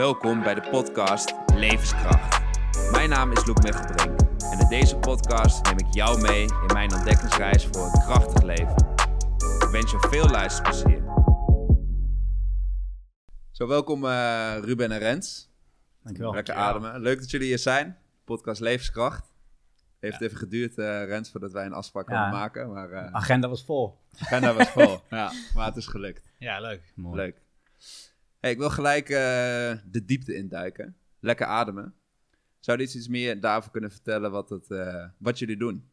Welkom bij de podcast Levenskracht. Mijn naam is Loek Mechtelbrink en in deze podcast neem ik jou mee in mijn ontdekkingsreis voor een krachtig leven. Ik wens je veel luisterplezier. Zo, welkom eh, Ruben en Rens. Dankjewel. Lekker ademen. Leuk dat jullie hier zijn. Podcast Levenskracht. Heeft even geduurd, eh, Rens, voordat wij een afspraak Ja. konden maken. Maar eh, agenda was vol. agenda was vol. ja, maar het is gelukt. Ja, leuk. Mooi. Leuk. Hey, ik wil gelijk eh, de diepte induiken. Lekker ademen. Zou je iets, meer daarover kunnen vertellen wat, het, eh, wat jullie doen?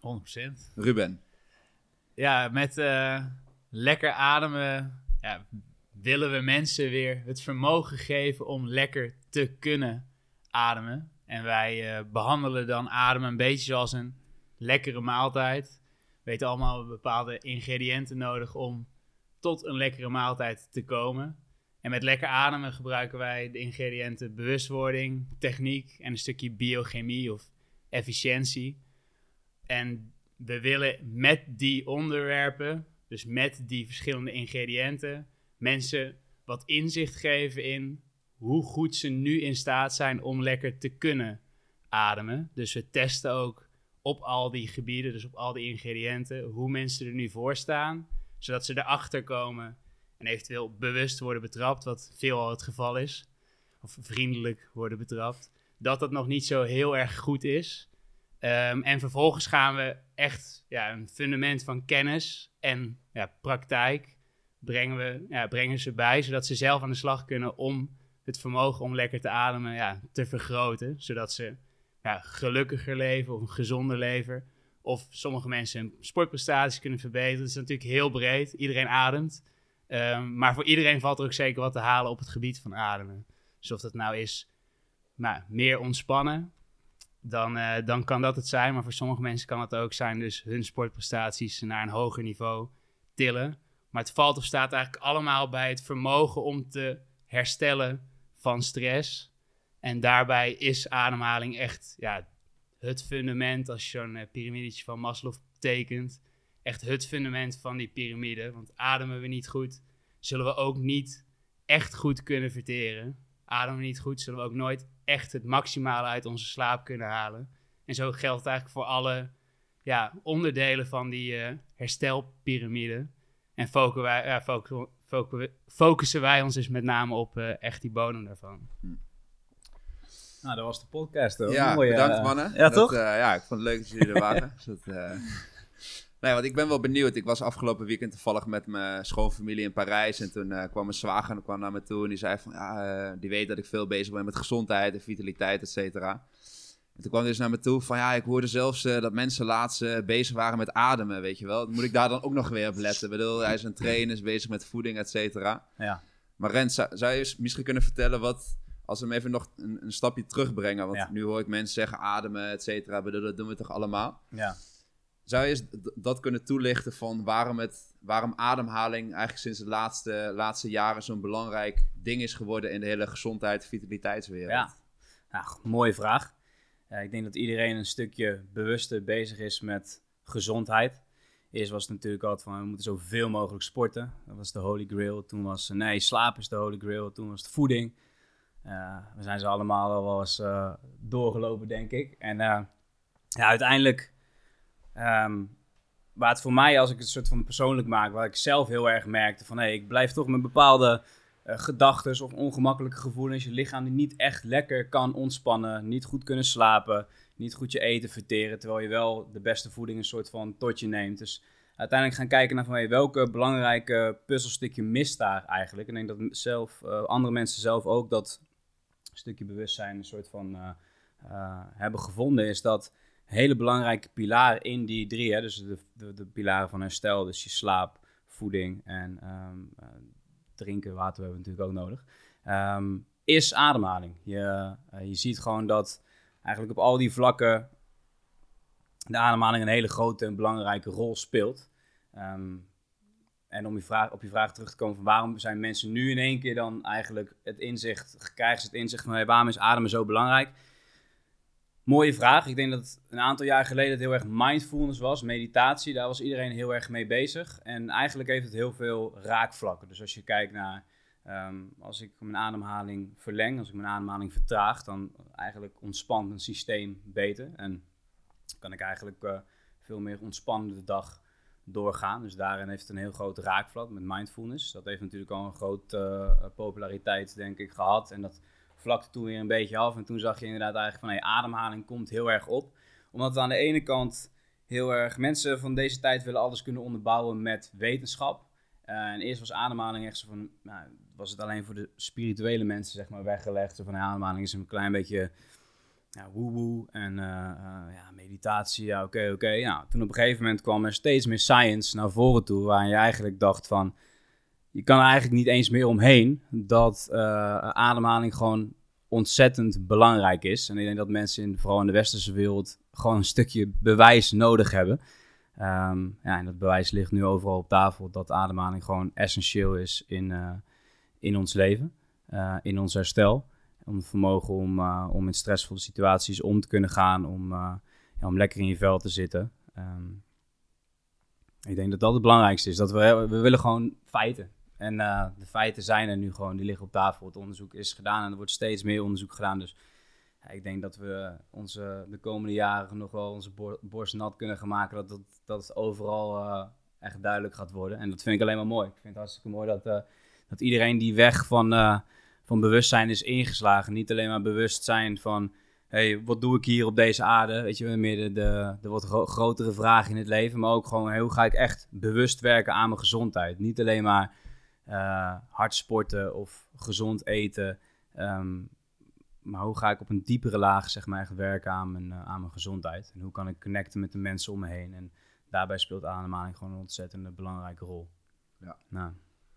100%. Ruben. Ja, met eh, lekker ademen ja, willen we mensen weer het vermogen geven om lekker te kunnen ademen. En wij eh, behandelen dan ademen een beetje zoals een lekkere maaltijd. We weten allemaal bepaalde ingrediënten nodig om tot een lekkere maaltijd te komen. En met lekker ademen gebruiken wij de ingrediënten bewustwording, techniek en een stukje biochemie of efficiëntie. En we willen met die onderwerpen, dus met die verschillende ingrediënten, mensen wat inzicht geven in hoe goed ze nu in staat zijn om lekker te kunnen ademen. Dus we testen ook op al die gebieden, dus op al die ingrediënten, hoe mensen er nu voor staan, zodat ze erachter komen en eventueel bewust worden betrapt, wat veelal het geval is, of vriendelijk worden betrapt, dat dat nog niet zo heel erg goed is. Ehm, en vervolgens gaan we echt ja, een fundament van kennis en ja, praktijk brengen, we, ja, brengen ze bij, zodat ze zelf aan de slag kunnen om het vermogen om lekker te ademen ja, te vergroten. Zodat ze ja, gelukkiger leven of een gezonder leven. Of sommige mensen hun sportprestaties kunnen verbeteren. Het is natuurlijk heel breed. Iedereen ademt. Ehm, maar voor iedereen valt er ook zeker wat te halen op het gebied van ademen. Dus of dat nou is nou, meer ontspannen, dan, eh, dan kan dat het zijn. Maar voor sommige mensen kan het ook zijn, dus hun sportprestaties naar een hoger niveau tillen. Maar het valt of staat eigenlijk allemaal bij het vermogen om te herstellen van stress. En daarbij is ademhaling echt ja, het fundament, als je zo'n eh, piramidetje van Maslow tekent, echt het fundament van die piramide. Want ademen we niet goed, zullen we ook niet echt goed kunnen verteren. Ademen we niet goed, zullen we ook nooit echt het maximale uit onze slaap kunnen halen. En zo geldt het eigenlijk voor alle ja, onderdelen van die eh, herstelpyramide. En focussen wij, wij ons dus met name op eh, echt die bodem daarvan. Nou, dat was de podcast. Hoor. Ja, Mooi, bedankt eh, mannen. Ja, Dat, toch? eh, ja, ik vond het leuk dat jullie er waren. Dus dat, eh, Nee, want ik ben wel benieuwd. Ik was afgelopen weekend toevallig met mijn schoonfamilie in Parijs. En toen eh, kwam mijn zwager kwam naar me toe. En die zei van, ja, die weet dat ik veel bezig ben met gezondheid en vitaliteit, et cetera. En toen kwam hij dus naar me toe van, ja, ik hoorde zelfs dat mensen laatst bezig waren met ademen, weet je wel. Moet ik daar dan ook nog weer op letten? Ik bedoel, hij is een trainer, is bezig met voeding, et cetera. Ja. Maar Rens, zou, zou je eens misschien kunnen vertellen wat, als we hem even nog een, een stapje terugbrengen, want Ja. nu hoor ik mensen zeggen ademen, et cetera, dat doen we toch allemaal? ja. Zou je eens dat kunnen toelichten van waarom, het, waarom ademhaling eigenlijk sinds de laatste, laatste jaren zo'n belangrijk ding is geworden in de hele gezondheid, vitaliteitswereld? Ja. Nou, mooie vraag. Ik denk dat iedereen een stukje bewuster bezig is met gezondheid. Eerst was het natuurlijk altijd van, we moeten zoveel mogelijk sporten. Dat was de holy grail. Toen was, nee, slaap is de holy grail. Toen was het voeding. Eh, we zijn ze allemaal al wel eens eh, doorgelopen, denk ik. En eh, ja, uiteindelijk, ehm, waar het voor mij, als ik het soort van persoonlijk maak, waar ik zelf heel erg merkte van, hé, ik blijf toch met bepaalde gedachten of ongemakkelijke gevoelens, je lichaam die niet echt lekker kan ontspannen, niet goed kunnen slapen, niet goed je eten verteren, terwijl je wel de beste voeding een soort van tot je neemt. Dus uiteindelijk gaan kijken naar van hey, welke belangrijke puzzelstukje mist daar eigenlijk. En ik denk dat zelf, andere mensen zelf ook dat stukje bewustzijn een soort van eh, eh, hebben gevonden, is dat een hele belangrijke pilaar in die drie, hè, dus de, de, de pilaren van herstel, dus je slaap, voeding en ehm, eh, drinken, water hebben we natuurlijk ook nodig, ehm, is ademhaling. Je, je ziet gewoon dat eigenlijk op al die vlakken de ademhaling een hele grote en belangrijke rol speelt. Ehm, en om je vraag, op je vraag terug te komen van waarom zijn mensen nu in één keer dan eigenlijk het inzicht, krijgen ze het inzicht van hey, waarom is ademen zo belangrijk? Mooie vraag. Ik denk dat een aantal jaar geleden het heel erg mindfulness was, meditatie. Daar was iedereen heel erg mee bezig. En eigenlijk heeft het heel veel raakvlakken. Dus als je kijkt naar Ehm, als ik mijn ademhaling verleng, als ik mijn ademhaling vertraag, dan eigenlijk ontspant een systeem beter. En kan ik eigenlijk uh, veel meer ontspannen de dag doorgaan. Dus daarin heeft het een heel groot raakvlak met mindfulness. Dat heeft natuurlijk al een grote uh, populariteit, denk ik, gehad. En dat vlakte toen weer een beetje af. En toen zag je inderdaad eigenlijk van, hey, ademhaling komt heel erg op. Omdat we aan de ene kant heel erg... Mensen van deze tijd willen alles kunnen onderbouwen met wetenschap. Uh, en eerst was ademhaling echt zo van... Nou, was het alleen voor de spirituele mensen, zeg maar, weggelegd. Zo van, ademhaling is een klein beetje ja, woe-woe en uh, uh, ja, meditatie, ja, oké, oké. Okay. Nou, toen op een gegeven moment kwam er steeds meer science naar voren toe, waar je eigenlijk dacht van, je kan eigenlijk niet eens meer omheen dat uh, ademhaling gewoon ontzettend belangrijk is. En ik denk dat mensen, in, vooral in de westerse wereld, gewoon een stukje bewijs nodig hebben. Um, ja, en dat bewijs ligt nu overal op tafel, dat ademhaling gewoon essentieel is in, in ons leven, in ons herstel. Om het vermogen om, uh, om in stressvolle situaties om te kunnen gaan, om, uh, ja, om lekker in je vel te zitten. Um, ik denk dat dat het belangrijkste is. Dat we, we willen gewoon feiten. En uh, de feiten zijn er nu gewoon, die liggen op tafel. Het onderzoek is gedaan en er wordt steeds meer onderzoek gedaan. Dus ik denk dat we onze, de komende jaren nog wel onze borst nat kunnen gaan maken. Dat, dat, dat het overal echt duidelijk gaat worden. En dat vind ik alleen maar mooi. Ik vind het hartstikke mooi dat, dat iedereen die weg van van bewustzijn is ingeslagen. Niet alleen maar bewustzijn van, hey, wat doe ik hier op deze aarde? Weet je, meer de, de, de wat grotere vragen in het leven. Maar ook gewoon, hey, hoe ga ik echt bewust werken aan mijn gezondheid? Niet alleen maar uh, hard sporten of gezond eten. Um, maar hoe ga ik op een diepere laag, zeg maar, echt werken aan mijn, uh, aan mijn gezondheid? En hoe kan ik connecten met de mensen om me heen? En daarbij speelt ademhaling gewoon een ontzettende belangrijke rol. Ja. Nou.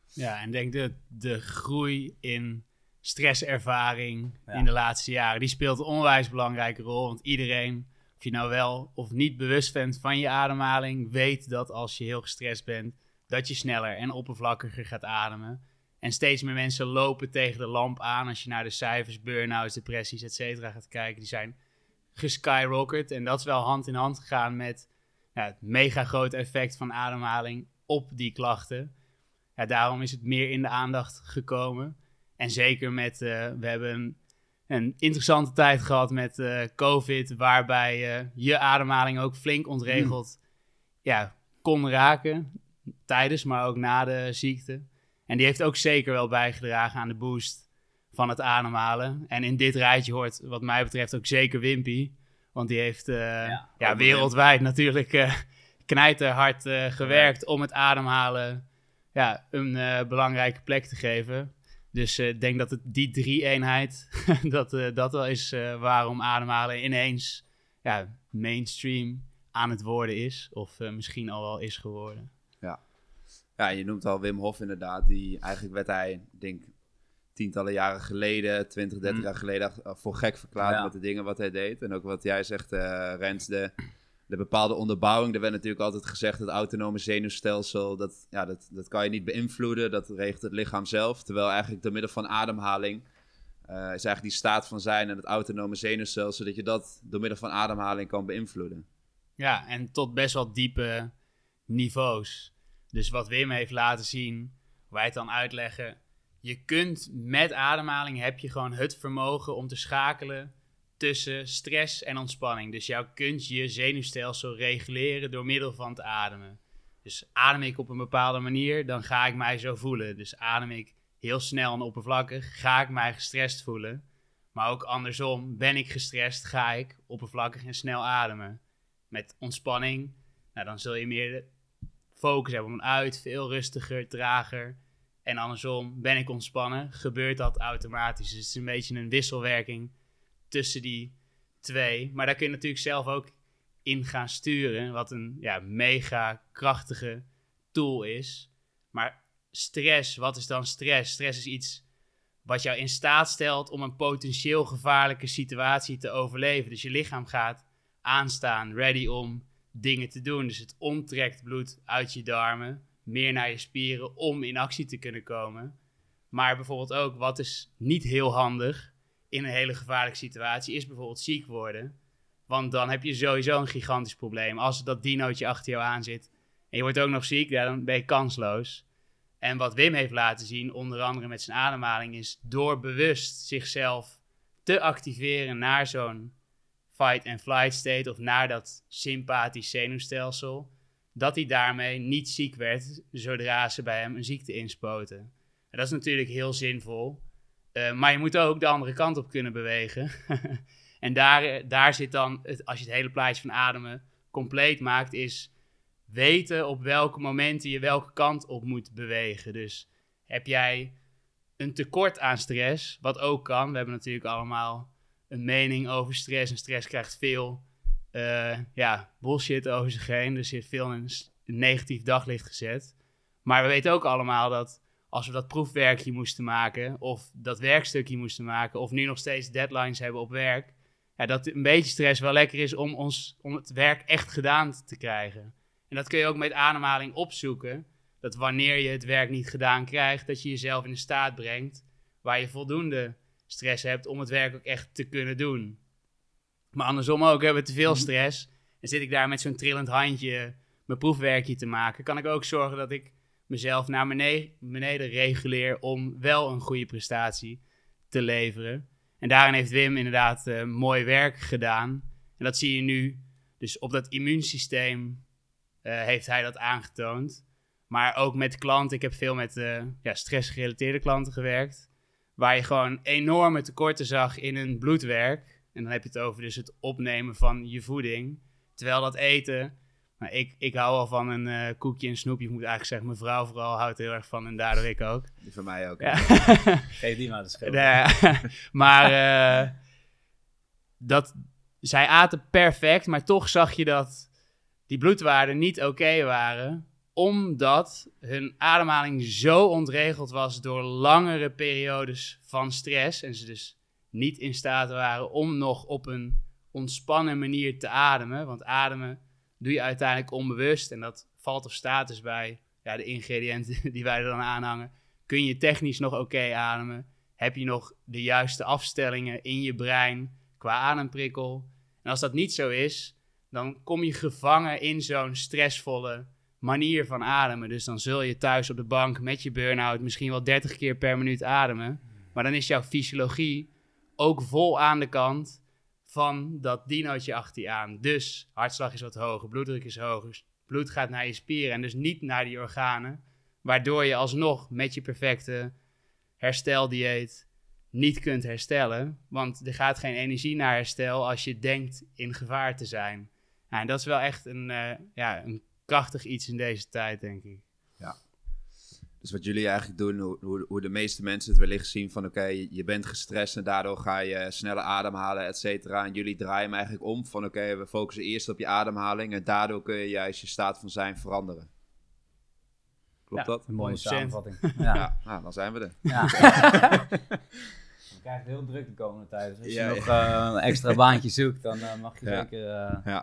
Ja, en ik denk dat de groei in stresservaring ja. in de laatste jaren. Die speelt een onwijs belangrijke rol. Want iedereen, of je nou wel of niet bewust bent van je ademhaling, weet dat als je heel gestrest bent, dat je sneller en oppervlakkiger gaat ademen. En steeds meer mensen lopen tegen de lamp aan. Als je naar de cijfers, burn-outs, depressies, et cetera gaat kijken, die zijn geskyrocket. En dat is wel hand in hand gegaan met ja, het mega grote effect van ademhaling op die klachten. Ja, daarom is het meer in de aandacht gekomen. En zeker met, uh, we hebben een, een, interessante tijd gehad met uh, COVID, waarbij uh, je ademhaling ook flink ontregeld mm. ja, kon raken. Tijdens, maar ook na de ziekte. En die heeft ook zeker wel bijgedragen aan de boost van het ademhalen. En in dit rijtje hoort, wat mij betreft, ook zeker Wimpy. Want die heeft ja, ja, wereldwijd natuurlijk knijterhard gewerkt om het ademhalen ja, een belangrijke plek te geven. Dus ik uh, denk dat het die drie-eenheid, dat, uh, dat wel is uh, waarom ademhalen ineens ja, mainstream aan het worden is. Of misschien al wel is geworden. Ja. ja, je noemt al Wim Hof inderdaad. Die, eigenlijk werd hij, denk tientallen jaren geleden, 20, 30 mm. jaar geleden, voor gek verklaard ja. met de dingen wat hij deed. En ook wat jij zegt, Rens, de de bepaalde onderbouwing. Er werd natuurlijk altijd gezegd het autonome zenuwstelsel, dat, ja, dat, dat kan je niet beïnvloeden, dat regelt het lichaam zelf. Terwijl eigenlijk door middel van ademhaling uh, is eigenlijk die staat van zijn en het autonome zenuwstelsel, dat je dat door middel van ademhaling kan beïnvloeden. Ja, en tot best wel diepe niveaus. Dus wat Wim heeft laten zien, wij het dan uitleggen. Je kunt met ademhaling heb je gewoon het vermogen om te schakelen tussen stress en ontspanning. Dus jou kunt je zenuwstelsel reguleren door middel van het ademen. Dus adem ik op een bepaalde manier, dan ga ik mij zo voelen. Dus adem ik heel snel en oppervlakkig, ga ik mij gestrest voelen. Maar ook andersom, ben ik gestrest, ga ik oppervlakkig en snel ademen. Met ontspanning, nou, dan zul je meer focus hebben op uit, veel rustiger, trager. En andersom, ben ik ontspannen, gebeurt dat automatisch. Dus het is een beetje een wisselwerking tussen die twee. Maar daar kun je natuurlijk zelf ook in gaan sturen. Wat een ja, mega krachtige tool is. Maar stress, wat is dan stress? Stress is iets wat jou in staat stelt om een potentieel gevaarlijke situatie te overleven. Dus je lichaam gaat aanstaan, ready om dingen te doen. Dus het onttrekt bloed uit je darmen, meer naar je spieren om in actie te kunnen komen. Maar bijvoorbeeld ook, wat is niet heel handig, in een hele gevaarlijke situatie is bijvoorbeeld ziek worden. Want dan heb je sowieso een gigantisch probleem. Als dat dinootje achter jou aan zit en je wordt ook nog ziek, dan ben je kansloos. En wat Wim heeft laten zien, onder andere met zijn ademhaling, is door bewust zichzelf te activeren naar zo'n fight-and-flight state of naar dat sympathisch zenuwstelsel, dat hij daarmee niet ziek werd zodra ze bij hem een ziekte inspoten. En dat is natuurlijk heel zinvol, uh, maar je moet ook de andere kant op kunnen bewegen. en daar, daar zit dan, het, als je het hele plaatje van ademen compleet maakt, is weten op welke momenten je welke kant op moet bewegen. Dus heb jij een tekort aan stress, wat ook kan. We hebben natuurlijk allemaal een mening over stress. En stress krijgt veel uh, ja, bullshit over zich heen. Dus je veel in een negatief daglicht gezet. Maar we weten ook allemaal dat als we dat proefwerkje moesten maken, of dat werkstukje moesten maken, of nu nog steeds deadlines hebben op werk, ja, dat een beetje stress wel lekker is om, ons, om het werk echt gedaan te krijgen. En dat kun je ook met ademhaling opzoeken. Dat wanneer je het werk niet gedaan krijgt, dat je jezelf in een staat brengt waar je voldoende stress hebt om het werk ook echt te kunnen doen. Maar andersom ook, hebben we te veel mhm. stress en zit ik daar met zo'n trillend handje mijn proefwerkje te maken, kan ik ook zorgen dat ik mezelf naar beneden, reguleer om wel een goede prestatie te leveren. En daarin heeft Wim inderdaad uh, mooi werk gedaan. En dat zie je nu. Dus op dat immuunsysteem uh, heeft hij dat aangetoond. Maar ook met klanten. Ik heb veel met uh, ja, stressgerelateerde klanten gewerkt. Waar je gewoon enorme tekorten zag in hun bloedwerk. En dan heb je het over dus het opnemen van je voeding. Terwijl dat eten maar ik, ik hou al van een uh, koekje en snoepje. Ik moet eigenlijk zeggen, mijn vrouw vooral houdt heel erg van en daardoor ik ook. Die van mij ook. Ja. Geef die maar de schuld. maar uh, dat, zij aten perfect, maar toch zag je dat die bloedwaarden niet oké waren. Omdat hun ademhaling zo ontregeld was door langere periodes van stress. En ze dus niet in staat waren om nog op een ontspannen manier te ademen. Want ademen doe je uiteindelijk onbewust. En dat valt of staat dus bij ja, de ingrediënten die wij er dan aanhangen. Kun je technisch nog oké ademen? Heb je nog de juiste afstellingen in je brein qua ademprikkel? En als dat niet zo is, dan kom je gevangen in zo'n stressvolle manier van ademen. Dus dan zul je thuis op de bank met je burn-out misschien wel 30 keer per minuut ademen. Maar dan is jouw fysiologie ook vol aan de kant van dat dinootje achter je aan. Dus hartslag is wat hoger, bloeddruk is hoger, bloed gaat naar je spieren en dus niet naar die organen. Waardoor je alsnog met je perfecte hersteldieet niet kunt herstellen. Want er gaat geen energie naar herstel als je denkt in gevaar te zijn. Nou, en dat is wel echt een, uh, ja, een krachtig iets in deze tijd, denk ik. Dus wat jullie eigenlijk doen, hoe, hoe de meeste mensen het wellicht zien van oké, je, bent gestrest en daardoor ga je sneller ademhalen, et cetera. En jullie draaien hem eigenlijk om van oké, we focussen eerst op je ademhaling en daardoor kun je juist je staat van zijn veranderen. Klopt dat? Een mooie samenvatting. Ja. ja, nou, dan zijn we er. Ja. Je krijgt heel druk de komende tijd. Dus als je nog uh, een extra baantje zoekt, dan uh, mag je zeker uh,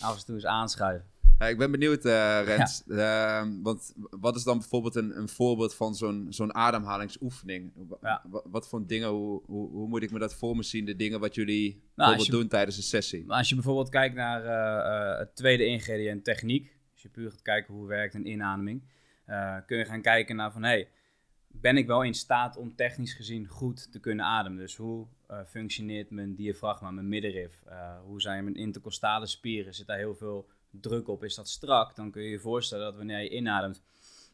af en toe eens aanschuiven ik ben benieuwd, uh, Rens. Ehm, want wat is dan bijvoorbeeld een, een voorbeeld van zo'n zo'n ademhalingsoefening? Wat, voor dingen, hoe, hoe, hoe, moet ik me dat voor me zien? De dingen wat jullie nou, bijvoorbeeld doen tijdens een sessie? Als je bijvoorbeeld kijkt naar uh, uh, het tweede ingrediënt, techniek. Als je puur gaat kijken hoe werkt een inademing. kun je gaan kijken naar van, hey, ben ik wel in staat om technisch gezien goed te kunnen ademen? Dus hoe functioneert mijn diafragma, mijn middenrif? hoe zijn mijn intercostale spieren? Zit daar heel veel druk op, is dat strak, dan kun je je voorstellen dat wanneer je inademt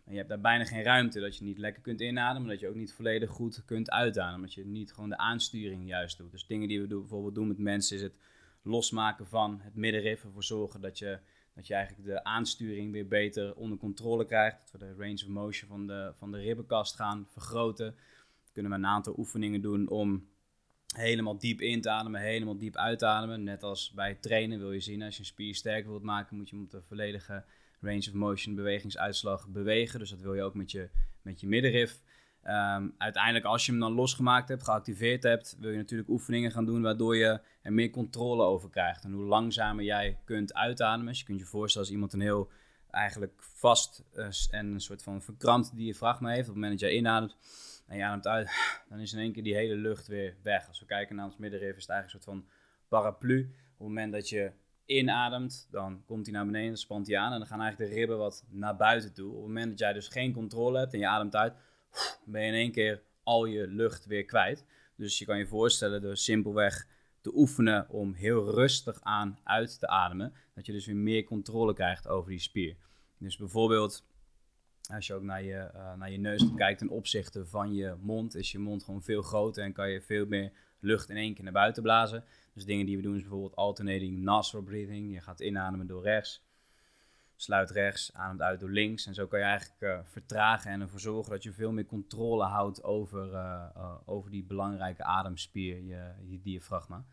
en je hebt daar bijna geen ruimte, dat je niet lekker kunt inademen, dat je ook niet volledig goed kunt uitademen, dat je niet gewoon de aansturing juist doet. Dus dingen die we bijvoorbeeld doen met mensen is het losmaken van het middenrif, ervoor zorgen dat je, dat je eigenlijk de aansturing weer beter onder controle krijgt, dat we de range of motion van de, van de ribbenkast gaan vergroten. kunnen we een aantal oefeningen doen om helemaal diep in te ademen, helemaal diep uitademen. Net als bij trainen wil je zien, als je een spier sterker wilt maken, moet je hem op de volledige range of motion bewegingsuitslag bewegen. Dus dat wil je ook met je, met je middenrif. Ehm, uiteindelijk, als je hem dan losgemaakt hebt, geactiveerd hebt, wil je natuurlijk oefeningen gaan doen waardoor je er meer controle over krijgt. En hoe langzamer jij kunt uitademen. Dus je kunt je voorstellen als iemand een heel eigenlijk vast uh, en een soort van verkrampt diafragma heeft. Op het moment dat jij inademt, en je ademt uit, dan is in één keer die hele lucht weer weg. Als we kijken naar ons middenrif is het eigenlijk een soort van paraplu. Op het moment dat je inademt, dan komt hij naar beneden, dan spant hij aan. En dan gaan eigenlijk de ribben wat naar buiten toe. Op het moment dat jij dus geen controle hebt en je ademt uit, ben je in één keer al je lucht weer kwijt. Dus je kan je voorstellen door simpelweg te oefenen om heel rustig aan uit te ademen, dat je dus weer meer controle krijgt over die spier. Dus bijvoorbeeld als je ook naar je, uh, naar je neus kijkt ten opzichte van je mond, is je mond gewoon veel groter en kan je veel meer lucht in één keer naar buiten blazen. Dus dingen die we doen is bijvoorbeeld alternating nostril breathing. Je gaat inademen door rechts, sluit rechts, ademt uit door links. En zo kan je eigenlijk uh, vertragen en ervoor zorgen dat je veel meer controle houdt over, uh, over die belangrijke ademspier, je, je diafragma.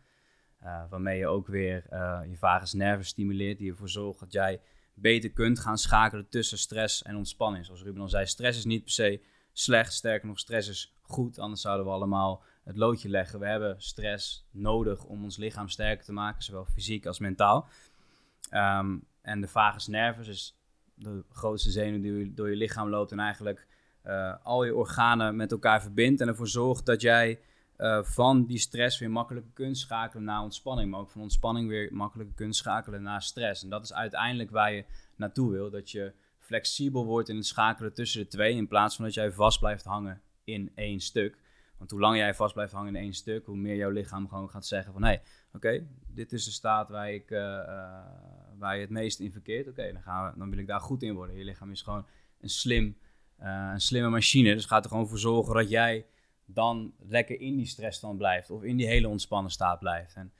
waarmee je ook weer je vagus nerven stimuleert, die ervoor zorgt dat jij beter kunt gaan schakelen tussen stress en ontspanning. Zoals Ruben al zei, stress is niet per se slecht. Sterker nog, stress is goed. Anders zouden we allemaal het loodje leggen. We hebben stress nodig om ons lichaam sterker te maken, zowel fysiek als mentaal. Ehm, en de vagus nervus is de grootste zenuw die door je lichaam loopt en eigenlijk uh, al je organen met elkaar verbindt en ervoor zorgt dat jij uh, van die stress weer makkelijker kunt schakelen naar ontspanning, maar ook van ontspanning weer makkelijker kunt schakelen naar stress. En dat is uiteindelijk waar je naartoe wil, dat je flexibel wordt in het schakelen tussen de twee, in plaats van dat jij vast blijft hangen in één stuk. Want hoe langer jij vast blijft hangen in één stuk, hoe meer jouw lichaam gewoon gaat zeggen van... hé, hey, oké, dit is de staat waar, ik, uh, uh, waar je het meest in verkeert. Oké, dan dan, dan wil ik daar goed in worden. Je lichaam is gewoon een, slim, uh, een slimme machine. Dus gaat er gewoon voor zorgen dat jij dan lekker in die stressstand blijft. Of in die hele ontspannen staat blijft. En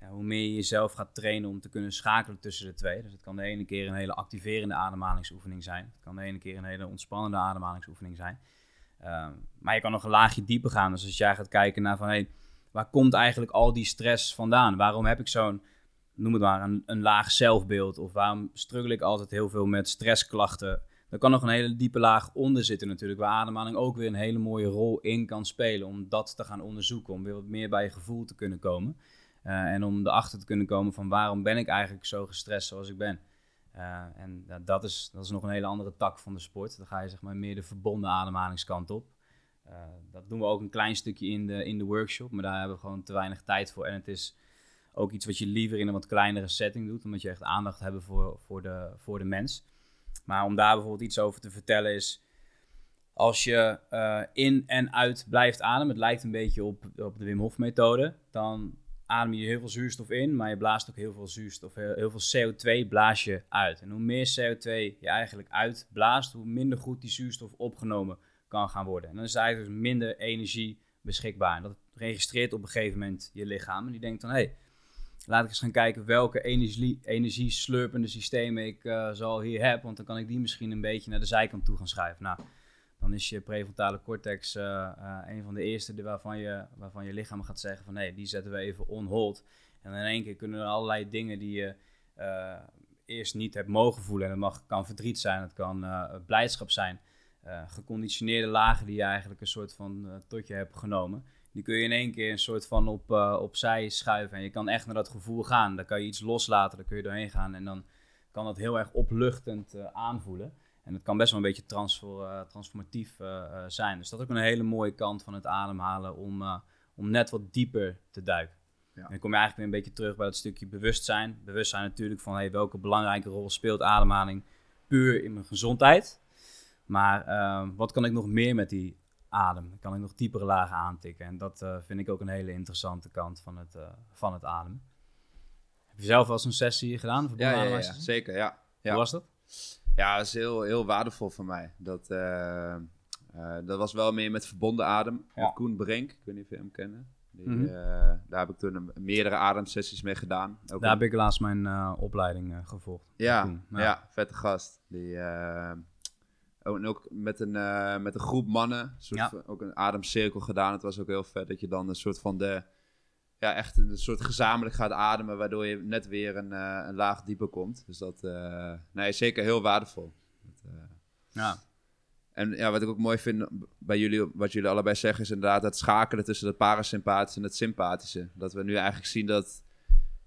ja, hoe meer je jezelf gaat trainen om te kunnen schakelen tussen de twee. Dus het kan de ene keer een hele activerende ademhalingsoefening zijn. Het kan de ene keer een hele ontspannende ademhalingsoefening zijn. Ehm, maar je kan nog een laagje dieper gaan. Dus als jij gaat kijken naar van, hey, waar komt eigenlijk al die stress vandaan? Waarom heb ik zo'n, noem het maar, een, een laag zelfbeeld? Of waarom struggle ik altijd heel veel met stressklachten? Er kan nog een hele diepe laag onder zitten natuurlijk, waar ademhaling ook weer een hele mooie rol in kan spelen. Om dat te gaan onderzoeken, om weer wat meer bij je gevoel te kunnen komen. Uh, en om erachter te kunnen komen van waarom ben ik eigenlijk zo gestrest zoals ik ben. Uh, en dat, is, dat is nog een hele andere tak van de sport. Dan ga je zeg maar meer de verbonden ademhalingskant op. Uh, dat doen we ook een klein stukje in de, in de workshop, maar daar hebben we gewoon te weinig tijd voor. En het is ook iets wat je liever in een wat kleinere setting doet, omdat je echt aandacht hebt voor, voor, de, voor de mens. Maar om daar bijvoorbeeld iets over te vertellen is, als je in en uit blijft ademen, het lijkt een beetje op, op de Wim Hof methode, dan adem je heel veel zuurstof in, maar je blaast ook heel veel zuurstof, heel, veel CO2 blaas je uit. En hoe meer CO2 je eigenlijk uitblaast, hoe minder goed die zuurstof opgenomen kan gaan worden. En dan is er eigenlijk dus minder energie beschikbaar. En dat registreert op een gegeven moment je lichaam. En die denkt dan, hé, hey, laat ik eens gaan kijken welke energie, energieslurpende systemen ik uh, hier heb. Want dan kan ik die misschien een beetje naar de zijkant toe gaan schuiven. Nou, dan is je prefrontale cortex uh, uh, een van de eerste waarvan je, waarvan je lichaam gaat zeggen van nee, die zetten we even on hold. En in één keer kunnen er allerlei dingen die je uh, eerst niet hebt mogen voelen. En het mag, kan verdriet zijn, het kan blijdschap zijn. geconditioneerde lagen die je eigenlijk een soort van tot je hebt genomen. Die kun je in één keer een soort van op, opzij schuiven. En je kan echt naar dat gevoel gaan. Dan kan je iets loslaten, dan kun je doorheen gaan. En dan kan dat heel erg opluchtend aanvoelen. En het kan best wel een beetje transfer, uh, transformatief uh, zijn. Dus dat is ook een hele mooie kant van het ademhalen om, om net wat dieper te duiken. Ja. En dan kom je eigenlijk weer een beetje terug bij dat stukje bewustzijn. Bewustzijn natuurlijk van hey, welke belangrijke rol speelt ademhaling puur in mijn gezondheid. Maar wat kan ik nog meer met die adem? Kan ik nog diepere lagen aantikken? En dat vind ik ook een hele interessante kant van het, van het ademen. Heb je zelf wel eens een sessie gedaan? Ja, ja, ja, zeker. Ja. Hoe was dat? Ja, dat is heel, heel waardevol voor mij. Dat, uh, uh, dat was wel meer met verbonden adem. Ja. Met Koen Brink, ik weet niet of je hem kennen. Die, mm -hmm. uh, daar heb ik toen een, meerdere ademsessies mee gedaan. Ook daar heb ik laatst mijn opleiding gevolgd. Ja, ja. ja. vette gast. Die, ook, en ook met een, met een groep mannen, soort ja. van, ook een ademcirkel gedaan. Het was ook heel vet dat je dan een soort van de ja, echt een soort gezamenlijk gaat ademen, waardoor je net weer een, uh, een laag dieper komt. Dus dat uh, nee, is zeker heel waardevol. Dat, uh, ja. En ja, wat ik ook mooi vind bij jullie, wat jullie allebei zeggen, is inderdaad het schakelen tussen het parasympathische en het sympathische. Dat we nu eigenlijk zien dat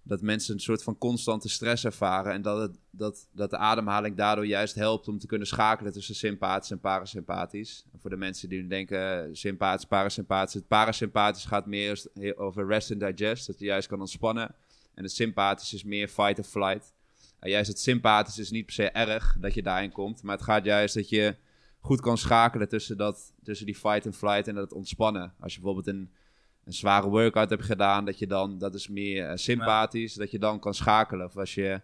dat mensen een soort van constante stress ervaren. En dat, het, dat, dat de ademhaling daardoor juist helpt om te kunnen schakelen tussen sympathisch en parasympathisch. En voor de mensen die nu denken sympathisch, parasympathisch. Het parasympathisch gaat meer over rest and digest. Dat je juist kan ontspannen. En het sympathisch is meer fight or flight. En juist het sympathisch is niet per se erg dat je daarin komt. Maar het gaat juist dat je goed kan schakelen tussen, dat, tussen die fight and flight en dat ontspannen. Als je bijvoorbeeld een, een zware workout hebt gedaan, dat je dan, dat is meer eh, sympathisch, dat je dan kan schakelen. Of als je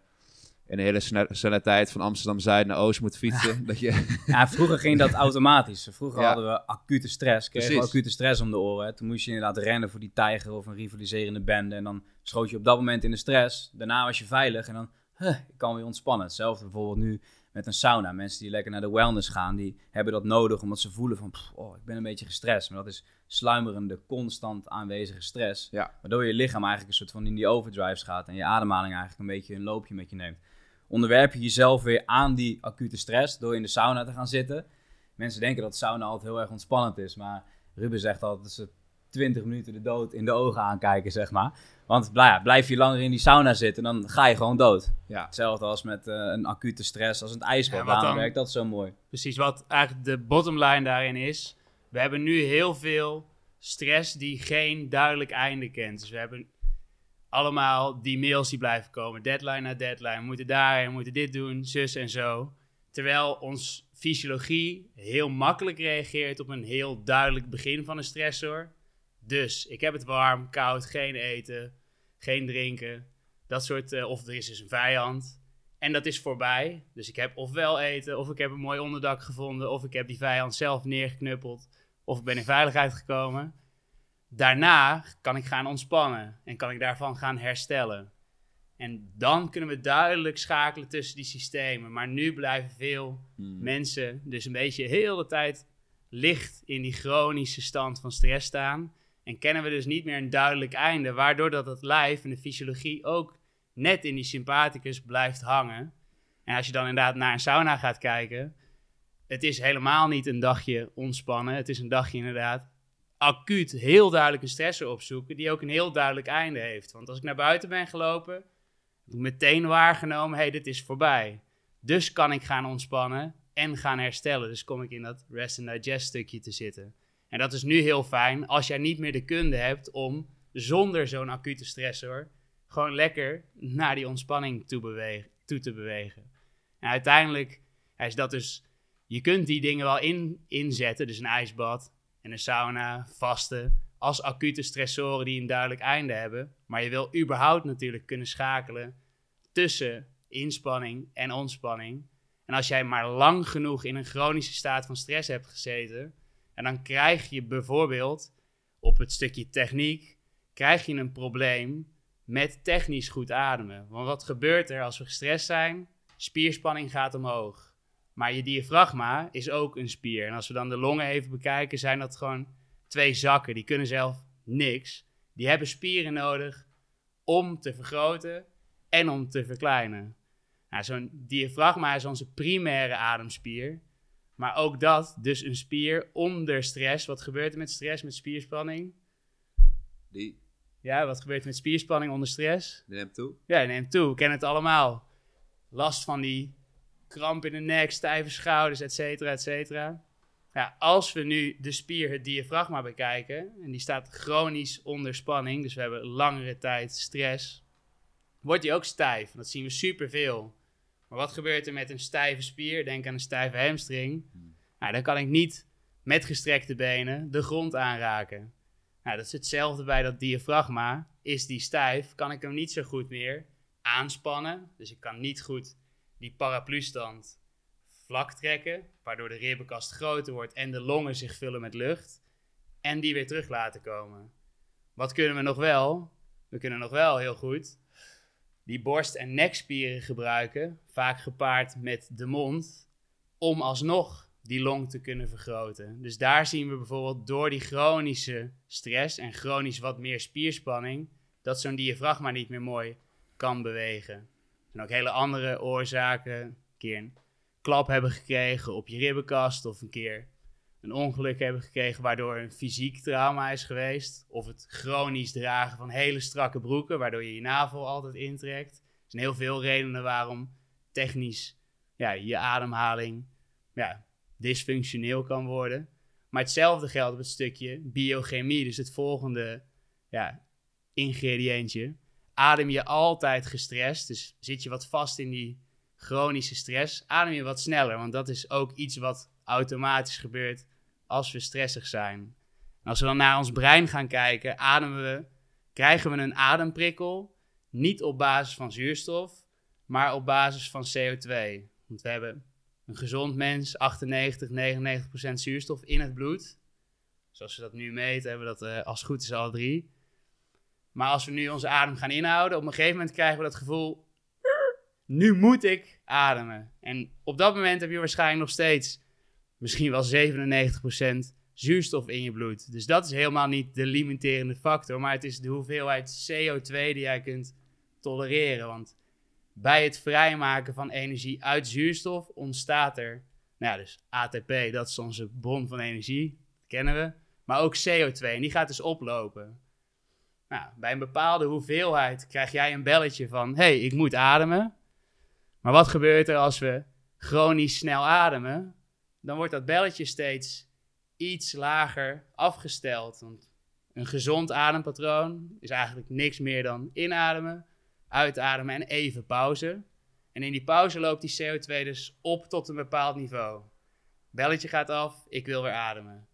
in een hele snelle, snelle tijd van Amsterdam-Zuid naar Oost moet fietsen. dat je, Ja, vroeger ging dat automatisch. Vroeger Ja. hadden we acute stress. Kregen Precies. acute stress om de oren. hè. Toen moest je inderdaad rennen voor die tijger of een rivaliserende bende. En dan schoot je op dat moment in de stress. Daarna was je veilig en dan, huh, ik kan weer ontspannen. Hetzelfde bijvoorbeeld nu met een sauna. Mensen die lekker naar de wellness gaan, die hebben dat nodig omdat ze voelen van, pff, oh, ik ben een beetje gestrest. Maar dat is sluimerende, constant aanwezige stress. Ja. Waardoor je lichaam eigenlijk een soort van in die overdrives gaat en je ademhaling eigenlijk een beetje een loopje met je neemt. Onderwerp je jezelf weer aan die acute stress door in de sauna te gaan zitten. Mensen denken dat sauna altijd heel erg ontspannend is, maar Ruben zegt altijd dat ze 20 minuten de dood in de ogen aankijken, zeg maar. Want ja, blijf je langer in die sauna zitten, dan ga je gewoon dood. ja, Hetzelfde als met eh, een acute stress, als het ijsbad. Ja, dan- werkt dat zo mooi. Precies, wat eigenlijk de bottom line daarin is. We hebben nu heel veel stress die geen duidelijk einde kent. Dus we hebben allemaal die mails die blijven komen. Deadline na deadline. We moeten daar, we moeten dit doen, zus en zo. Terwijl ons fysiologie heel makkelijk reageert op een heel duidelijk begin van een stressor. Dus ik heb het warm, koud, geen eten, geen drinken. Dat soort, eh, of er is dus een vijand. En dat is voorbij. Dus ik heb ofwel eten, of ik heb een mooi onderdak gevonden, of ik heb die vijand zelf neergeknuppeld, of ik ben in veiligheid gekomen. Daarna kan ik gaan ontspannen en kan ik daarvan gaan herstellen. En dan kunnen we duidelijk schakelen tussen die systemen. Maar nu blijven veel Hmm. mensen dus een beetje heel de tijd licht in die chronische stand van stress staan. En kennen we dus niet meer een duidelijk einde, waardoor dat het lijf en de fysiologie ook net in die sympathicus blijft hangen. En als je dan inderdaad naar een sauna gaat kijken, het is helemaal niet een dagje ontspannen. Het is een dagje inderdaad acuut heel duidelijk een stressor opzoeken die ook een heel duidelijk einde heeft. Want als ik naar buiten ben gelopen, meteen waargenomen, hé, hey, dit is voorbij. Dus kan ik gaan ontspannen en gaan herstellen. Dus kom ik in dat rest and digest stukje te zitten. En dat is nu heel fijn als jij niet meer de kunde hebt om zonder zo'n acute stressor gewoon lekker naar die ontspanning toe, bewegen, toe te bewegen. En uiteindelijk is dat dus, je kunt die dingen wel in, inzetten, dus een ijsbad en een sauna, vasten, als acute stressoren die een duidelijk einde hebben. Maar je wil überhaupt natuurlijk kunnen schakelen tussen inspanning en ontspanning. En als jij maar lang genoeg in een chronische staat van stress hebt gezeten, en dan krijg je bijvoorbeeld op het stukje techniek, krijg je een probleem met technisch goed ademen. Want wat gebeurt er als we gestrest zijn? Spierspanning gaat omhoog. Maar je diafragma is ook een spier. En als we dan de longen even bekijken, zijn dat gewoon twee zakken. Die kunnen zelf niks. Die hebben spieren nodig om te vergroten en om te verkleinen. Nou, Zo'n diafragma is onze primaire ademspier. Maar ook dat, dus een spier onder stress. Wat gebeurt er met stress, met spierspanning? Die, Ja, wat gebeurt er met spierspanning onder stress? die neemt toe. Ja, neemt toe. We kennen het allemaal. Last van die kramp in de nek, stijve schouders, et cetera, et cetera. Ja, als we nu de spier, het diafragma, bekijken, en die staat chronisch onder spanning, dus we hebben langere tijd stress, wordt die ook stijf. Dat zien we superveel. Maar wat gebeurt er met een stijve spier? Denk aan een stijve hamstring. Nou, dan kan ik niet met gestrekte benen de grond aanraken. Nou, dat is hetzelfde bij dat diafragma. Is die stijf, kan ik hem niet zo goed meer aanspannen. Dus ik kan niet goed die paraplustand vlak trekken, waardoor de ribbenkast groter wordt en de longen zich vullen met lucht. En die weer terug laten komen. Wat kunnen we nog wel? We kunnen nog wel heel goed die borst- en nekspieren gebruiken, vaak gepaard met de mond, om alsnog die long te kunnen vergroten. Dus daar zien we bijvoorbeeld door die chronische stress en chronisch wat meer spierspanning, dat zo'n diafragma niet meer mooi kan bewegen. Zijn ook hele andere oorzaken. Een keer een klap hebben gekregen op je ribbenkast of een keer een ongeluk hebben gekregen waardoor een fysiek trauma is geweest. Of het chronisch dragen van hele strakke broeken waardoor je je navel altijd intrekt. Er zijn heel veel redenen waarom technisch ja, je ademhaling ja, dysfunctioneel kan worden. Maar hetzelfde geldt op het stukje biochemie, dus het volgende ja, ingrediëntje. adem je altijd gestrest, dus zit je wat vast in die chronische stress, adem je wat sneller. Want dat is ook iets wat automatisch gebeurt als we stressig zijn. En als we dan naar ons brein gaan kijken, ademen we, krijgen we een ademprikkel, niet op basis van zuurstof, maar op basis van CO2. Want we hebben een gezond mens 98, 99% zuurstof in het bloed. Zoals we dat nu meten, hebben we dat uh, als goed is alle drie. Maar als we nu onze adem gaan inhouden, op een gegeven moment krijgen we dat gevoel, nu moet ik ademen. En op dat moment heb je waarschijnlijk nog steeds misschien wel 97% zuurstof in je bloed. Dus dat is helemaal niet de limiterende factor, maar het is de hoeveelheid CO2 die jij kunt tolereren. Want bij het vrijmaken van energie uit zuurstof ontstaat er, nou ja, dus ATP, dat is onze bron van energie, dat kennen we. Maar ook CO2, en die gaat dus oplopen. Nou, bij een bepaalde hoeveelheid krijg jij een belletje van: hey, ik moet ademen. Maar wat gebeurt er als we chronisch snel ademen? Dan wordt dat belletje steeds iets lager afgesteld. Want een gezond adempatroon is eigenlijk niks meer dan inademen, uitademen en even pauze. En in die pauze loopt die CO2 dus op tot een bepaald niveau. Belletje gaat af, ik wil weer ademen.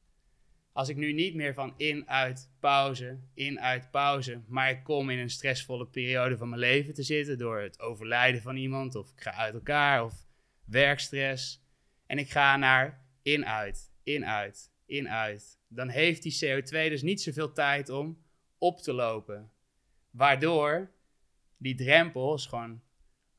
Als ik nu niet meer van in, uit, pauze, in, uit, pauze, maar ik kom in een stressvolle periode van mijn leven te zitten door het overlijden van iemand, of ik ga uit elkaar, of werkstress, en ik ga naar in, uit, in, uit, in, uit, dan heeft die CO2 dus niet zoveel tijd om op te lopen. Waardoor die drempel, gewoon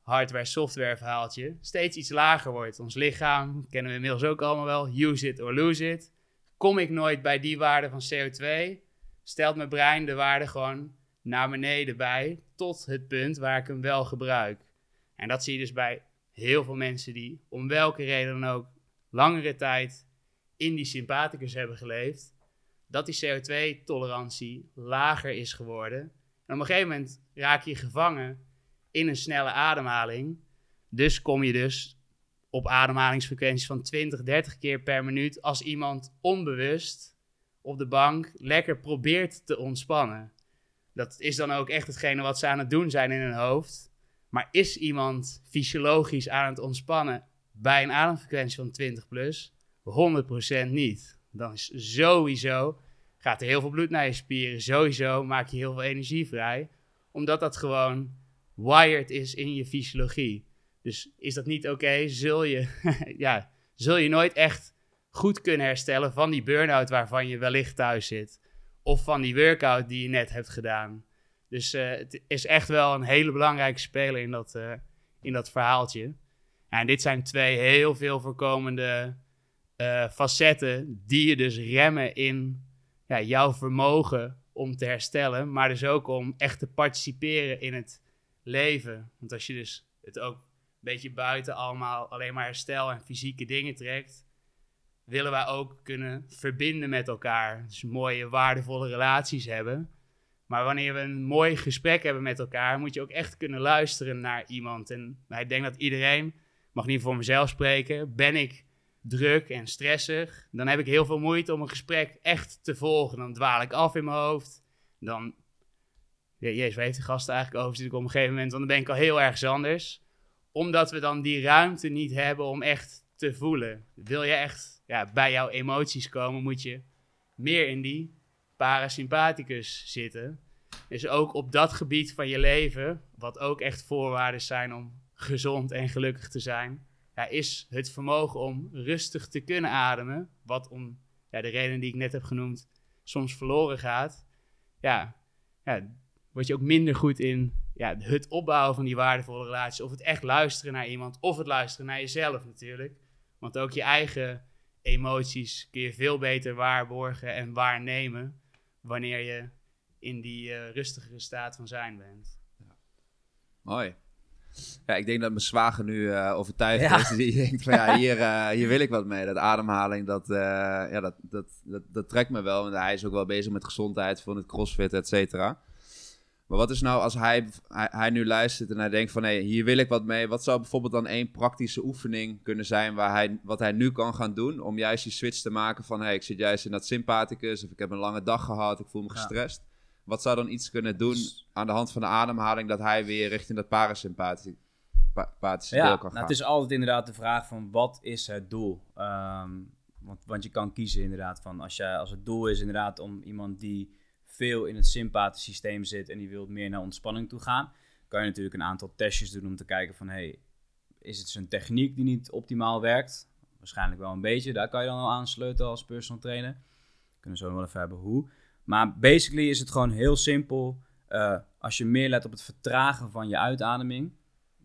hardware-software verhaaltje, steeds iets lager wordt. Ons lichaam, kennen we inmiddels ook allemaal wel, use it or lose it kom ik nooit bij die waarde van CO2, stelt mijn brein de waarde gewoon naar beneden bij, tot het punt waar ik hem wel gebruik. En dat zie je dus bij heel veel mensen die om welke reden dan ook langere tijd in die sympathicus hebben geleefd, dat die CO2-tolerantie lager is geworden. En op een gegeven moment raak je gevangen in een snelle ademhaling. Dus kom je dus op ademhalingsfrequenties van 20, 30 keer per minuut als iemand onbewust op de bank lekker probeert te ontspannen. Dat is dan ook echt hetgene wat ze aan het doen zijn in hun hoofd. Maar is iemand fysiologisch aan het ontspannen bij een ademfrequentie van 20 plus? 100% niet. Dan is sowieso, gaat er heel veel bloed naar je spieren. Sowieso maak je heel veel energie vrij. Omdat dat gewoon wired is in je fysiologie. Dus is dat niet oké, zul, je, ja, zul je nooit echt goed kunnen herstellen van die burn-out waarvan je wellicht thuis zit. Of van die workout die je net hebt gedaan. Dus uh, het is echt wel een hele belangrijke speler in dat, uh, in dat verhaaltje. en dit zijn twee heel veel voorkomende uh, facetten die je dus remmen in ja, jouw vermogen om te herstellen. Maar dus ook om echt te participeren in het leven. Want als je dus het ook beetje buiten allemaal alleen maar herstel en fysieke dingen trekt, willen wij ook kunnen verbinden met elkaar. Dus mooie, waardevolle relaties hebben. Maar wanneer we een mooi gesprek hebben met elkaar, moet je ook echt kunnen luisteren naar iemand. En ik denk dat iedereen, mag niet voor mezelf spreken, ben ik druk en stressig, dan heb ik heel veel moeite om een gesprek echt te volgen. Dan dwaal ik af in mijn hoofd. Dan, ja, jezus, waar heeft de gasten eigenlijk over? Zit ik op een gegeven moment, dan ben ik al heel ergens anders omdat we dan die ruimte niet hebben om echt te voelen. Wil je echt ja, bij jouw emoties komen, moet je meer in die parasympathicus zitten. Dus ook op dat gebied van je leven, wat ook echt voorwaarden zijn om gezond en gelukkig te zijn, ja, is het vermogen om rustig te kunnen ademen, wat om ja, de reden die ik net heb genoemd soms verloren gaat. Ja, ja, word je ook minder goed in ja, het opbouwen van die waardevolle relaties. Of het echt luisteren naar iemand. Of het luisteren naar jezelf natuurlijk. Want ook je eigen emoties kun je veel beter waarborgen en waarnemen. Wanneer je in die uh, rustigere staat van zijn bent. Ja. Mooi. Ja, ik denk dat mijn zwager nu uh, overtuigd is. Die denkt van ja, hier, uh, hier wil ik wat mee. Dat ademhaling, dat, ja, dat, dat, dat, dat trekt me wel. En hij is ook wel bezig met gezondheid, van het crossfit, et cetera. Maar wat is nou als hij, hij, nu luistert en hij denkt van... hé, hier wil ik wat mee. Wat zou bijvoorbeeld dan één praktische oefening kunnen zijn... Waar hij, wat hij nu kan gaan doen om juist die switch te maken van... hé, ik zit juist in dat sympathicus of ik heb een lange dag gehad, ik voel me gestrest. wat zou dan iets kunnen doen Dus- aan de hand van de ademhaling dat hij weer richting dat parasympathische sympathische Ja, deel nou, kan gaan? het is altijd inderdaad de vraag van wat is het doel? Ehm, want, want je kan kiezen inderdaad van als, je, als het doel is inderdaad om iemand die veel in het sympathische systeem zit en die wil meer naar ontspanning toe gaan, kan je natuurlijk een aantal testjes doen om te kijken van hey, is het zijn techniek die niet optimaal werkt? Waarschijnlijk wel een beetje, daar kan je dan al aan sleutelen als personal trainer. Kunnen we zo wel even hebben hoe. Maar basically is het gewoon heel simpel. Eh, als je meer let op het vertragen van je uitademing,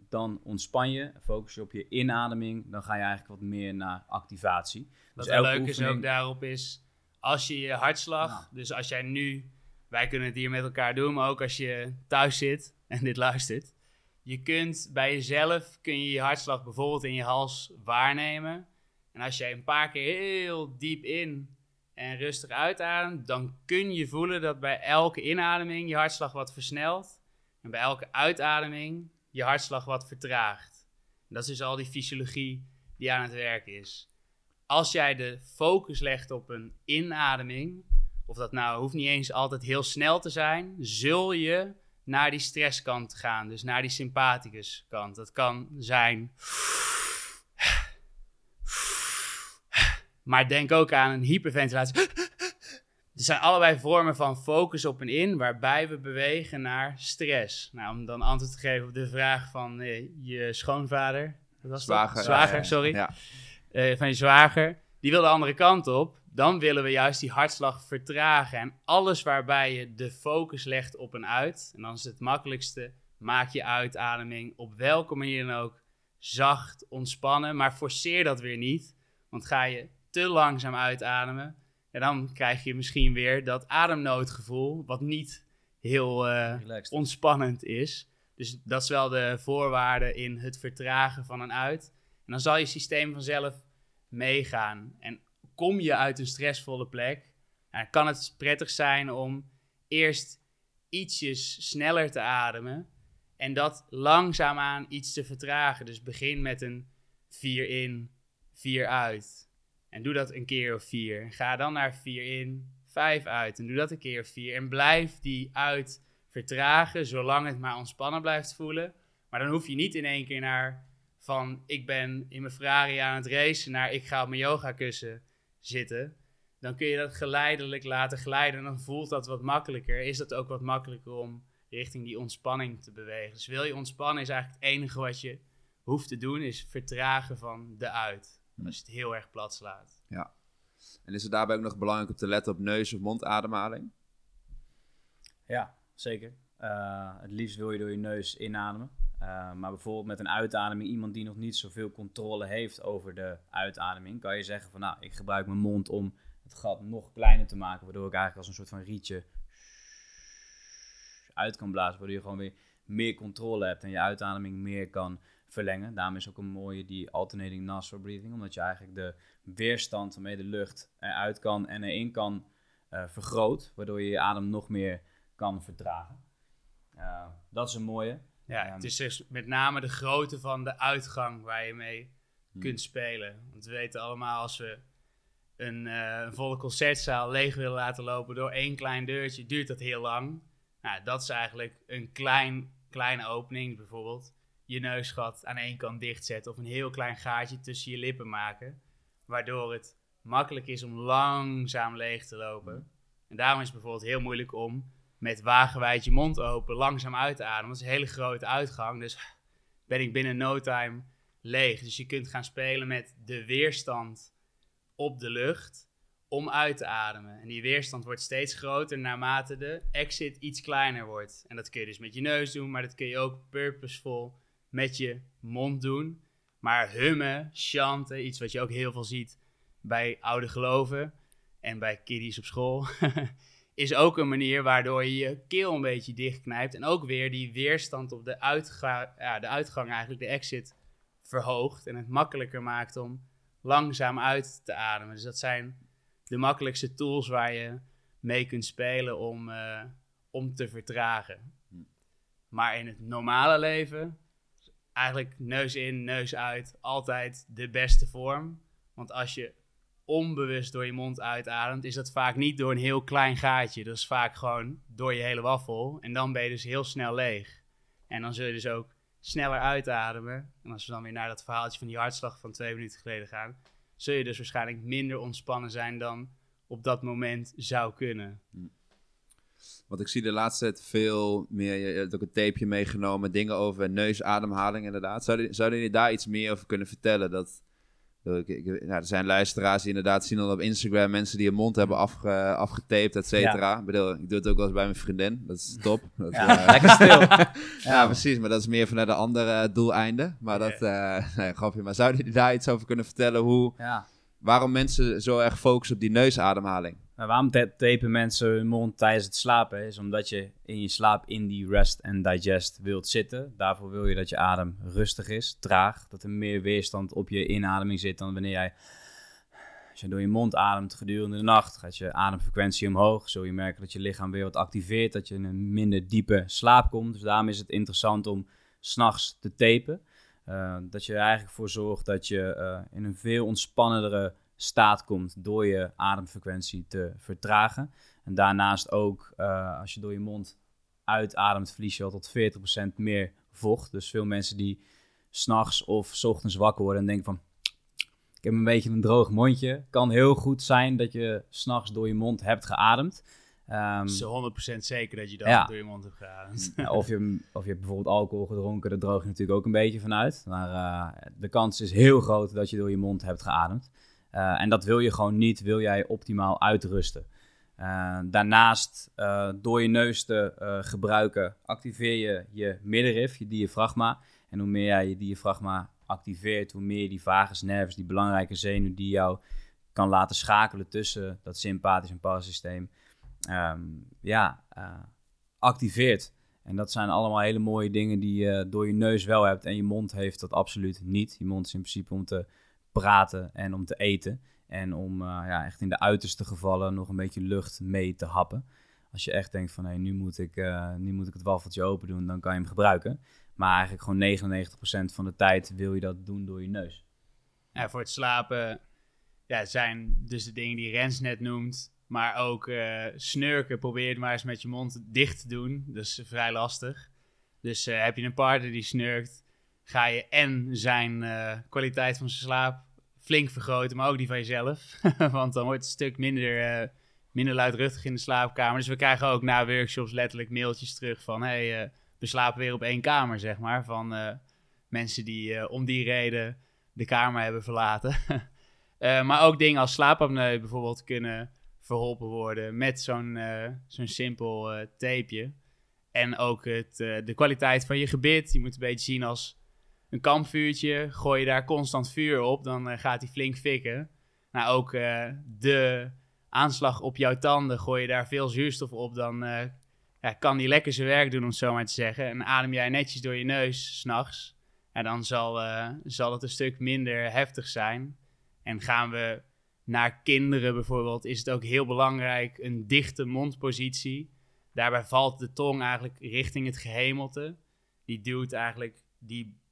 dan ontspan je, focus je op je inademing, dan ga je eigenlijk wat meer naar activatie. Wat Dus leuk is ook daarop is, als je je hartslag, dus als jij nu, wij kunnen het hier met elkaar doen, maar ook als je thuis zit en dit luistert, je kunt bij jezelf, kun je je hartslag bijvoorbeeld in je hals waarnemen. En als jij een paar keer heel diep in en rustig uitademt, dan kun je voelen dat bij elke inademing je hartslag wat versnelt. En bij elke uitademing je hartslag wat vertraagt. Dat is dus al die fysiologie die aan het werk is als jij de focus legt op een inademing, of dat nou hoeft niet eens altijd heel snel te zijn, zul je naar die stresskant gaan, dus naar die sympathicus kant. Dat kan zijn. Maar denk ook aan een hyperventilatie. Er zijn allebei vormen van focus op en in, waarbij we bewegen naar stress. Nou, om dan antwoord te geven op de vraag van eh, je schoonvader. Wat was dat? Zwager. Zwager, Ja, sorry Ja. eh, van je zwager, die wil de andere kant op. Dan willen we juist die hartslag vertragen. En alles waarbij je de focus legt op een uit. En dan is het makkelijkste, maak je uitademing op welke manier dan ook zacht, ontspannen. Maar forceer dat weer niet. Want ga je te langzaam uitademen, en dan krijg je misschien weer dat ademnoodgevoel, wat niet heel eh, ontspannend is. Dus dat is wel de voorwaarde in het vertragen van een uit. En dan zal je systeem vanzelf meegaan. En kom je uit een stressvolle plek, dan kan het prettig zijn om eerst ietsjes sneller te ademen. En dat langzaamaan iets te vertragen. Dus begin met een 4 in, 4 uit. En doe dat een keer of vier. Ga dan naar 4 in, 5 uit. En doe dat een keer of vier. En blijf die uit vertragen, zolang het maar ontspannen blijft voelen. Maar dan hoef je niet in één keer naar van ik ben in mijn Ferrari aan het racen naar ik ga op mijn yogakussen zitten. Dan kun je dat geleidelijk laten glijden en dan voelt dat wat makkelijker. Is dat ook wat makkelijker om richting die ontspanning te bewegen. Dus wil je ontspannen is eigenlijk het enige wat je hoeft te doen is vertragen van de uit. Als je het heel erg plat slaat. En is het daarbij ook nog belangrijk om te letten op neus- of mondademhaling? Ja, zeker. Eh, het liefst wil je door je neus inademen. Eh, maar bijvoorbeeld met een uitademing, iemand die nog niet zoveel controle heeft over de uitademing, kan je zeggen van nou, ik gebruik mijn mond om het gat nog kleiner te maken, waardoor ik eigenlijk als een soort van rietje uit kan blazen, waardoor je gewoon weer meer controle hebt en je uitademing meer kan verlengen. Daarom is ook een mooie die alternating nostril breathing, omdat je eigenlijk de weerstand waarmee de lucht eruit kan en erin kan eh, vergroot, waardoor je je adem nog meer kan vertragen. Uh, dat is een mooie. Ja, het is dus met name de grootte van de uitgang waar je mee Hmm. kunt spelen. Want we weten allemaal als we een, eh, een volle concertzaal leeg willen laten lopen door één klein deurtje, duurt dat heel lang. Nou, dat is eigenlijk een klein, kleine opening, bijvoorbeeld je neusgat aan één kant dichtzetten of een heel klein gaatje tussen je lippen maken, waardoor het makkelijk is om langzaam leeg te lopen. En daarom is het bijvoorbeeld heel moeilijk om met wagenwijd je mond open langzaam uit te ademen. Dat is een hele grote uitgang, dus ben ik binnen no time leeg. Dus je kunt gaan spelen met de weerstand op de lucht om uit te ademen. En die weerstand wordt steeds groter naarmate de exit iets kleiner wordt. En dat kun je dus met je neus doen, maar dat kun je ook purposeful met je mond doen. Maar hummen, chanten, iets wat je ook heel veel ziet bij oude geloven en bij kiddies op school, is ook een manier waardoor je je keel een beetje dichtknijpt. En ook weer die weerstand op de, uitga ja, de uitgang, eigenlijk de exit, verhoogt. En het makkelijker maakt om langzaam uit te ademen. Dus dat zijn de makkelijkste tools waar je mee kunt spelen om, uh, om te vertragen. Maar in het normale leven, eigenlijk neus in, neus uit, altijd de beste vorm. Want als je onbewust door je mond uitademt, is dat vaak niet door een heel klein gaatje. Dat is vaak gewoon door je hele wafel. En dan ben je dus heel snel leeg. En dan zul je dus ook sneller uitademen. En als we dan weer naar dat verhaaltje van die hartslag van twee minuten geleden gaan, zul je dus waarschijnlijk minder ontspannen zijn dan op dat moment zou kunnen. Want ik zie de laatste tijd veel meer, je hebt ook een tapeje meegenomen, dingen over neusademhaling inderdaad. Zouden, zouden jullie daar iets meer over kunnen vertellen? Dat, nou, er zijn luisteraars die inderdaad zien dan op Instagram mensen die hun mond hebben afge, afgetaped, et cetera. Ik, bedoel, ik doe het ook wel eens bij mijn vriendin, dat is top. Dat, Ja, lekker stil. ja, precies, maar dat is meer vanuit de andere eh, doeleinden. Maar dat, eh nee, grapje. Maar zouden jullie daar iets over kunnen vertellen? Hoe, waarom mensen zo erg focussen op die neusademhaling? Waarom ta- tapen mensen hun mond tijdens het slapen? Is omdat je in je slaap in die rest and digest wilt zitten. Daarvoor wil je dat je adem rustig is, traag. Dat er meer weerstand op je inademing zit dan wanneer jij... Als je door je mond ademt gedurende de nacht, gaat je ademfrequentie omhoog. Zul je merken dat je lichaam weer wat activeert, dat je in een minder diepe slaap komt. Dus daarom is het interessant om s'nachts te tapen. Eh, dat je er eigenlijk voor zorgt dat je eh, in een veel ontspannendere staat komt door je ademfrequentie te vertragen. En daarnaast ook, eh, als je door je mond uitademt, verlies je al tot 40% meer vocht. Dus veel mensen die s'nachts of s ochtends wakker worden en denken van... Ik heb een beetje een droog mondje. Kan heel goed zijn dat je s'nachts door je mond hebt geademd. Het is 100% zeker dat je dat Ja. door je mond hebt geademd. of, je, of je hebt bijvoorbeeld alcohol gedronken, daar droog je natuurlijk ook een beetje vanuit. Maar eh, de kans is heel groot dat je door je mond hebt geademd. Eh, en dat wil je gewoon niet, wil jij optimaal uitrusten. Eh, daarnaast, eh, door je neus te gebruiken, activeer je je middenrif, je diafragma. En hoe meer jij je diafragma activeert, hoe meer die vagus nervus, die belangrijke zenuw die jou kan laten schakelen tussen dat sympathisch en parasysteem, ehm, ja, activeert. En dat zijn allemaal hele mooie dingen die je door je neus wel hebt en je mond heeft dat absoluut niet. Je mond is in principe om te praten en om te eten. En om eh, ja, echt in de uiterste gevallen nog een beetje lucht mee te happen. Als je echt denkt van hé, nu, moet ik, eh, nu moet ik het waffeltje open doen, dan kan je hem gebruiken. Maar eigenlijk gewoon 99% van de tijd wil je dat doen door je neus. Ja, voor het slapen ja, zijn dus de dingen die Rens net noemt. Maar ook eh, snurken, probeer het maar eens met je mond dicht te doen. Dat is vrij lastig. Dus heb je een partner die snurkt, ga je en zijn eh, kwaliteit van zijn slaap flink vergroten, maar ook die van jezelf. Want dan wordt het een stuk minder, eh, minder luidruchtig in de slaapkamer. Dus we krijgen ook na workshops letterlijk mailtjes terug van... hey, eh, we slapen weer op één kamer, zeg maar. Van mensen die om die reden de kamer hebben verlaten. Maar ook dingen als slaapapneu bijvoorbeeld kunnen verholpen worden met zo'n zo'n simpel tapeje. En ook het, de kwaliteit van je gebit. Je moet een beetje zien als een kampvuurtje. Gooi je daar constant vuur op, dan eh, gaat hij flink fikken. Nou, ook eh, de aanslag op jouw tanden. Gooi je daar veel zuurstof op, dan eh, ja, kan die lekker zijn werk doen, om het zo maar te zeggen. En adem jij netjes door je neus s'nachts. En dan zal, zal het een stuk minder heftig zijn. En gaan we naar kinderen bijvoorbeeld, is het ook heel belangrijk een dichte mondpositie. Daarbij valt de tong eigenlijk richting het gehemelte. Die duwt eigenlijk die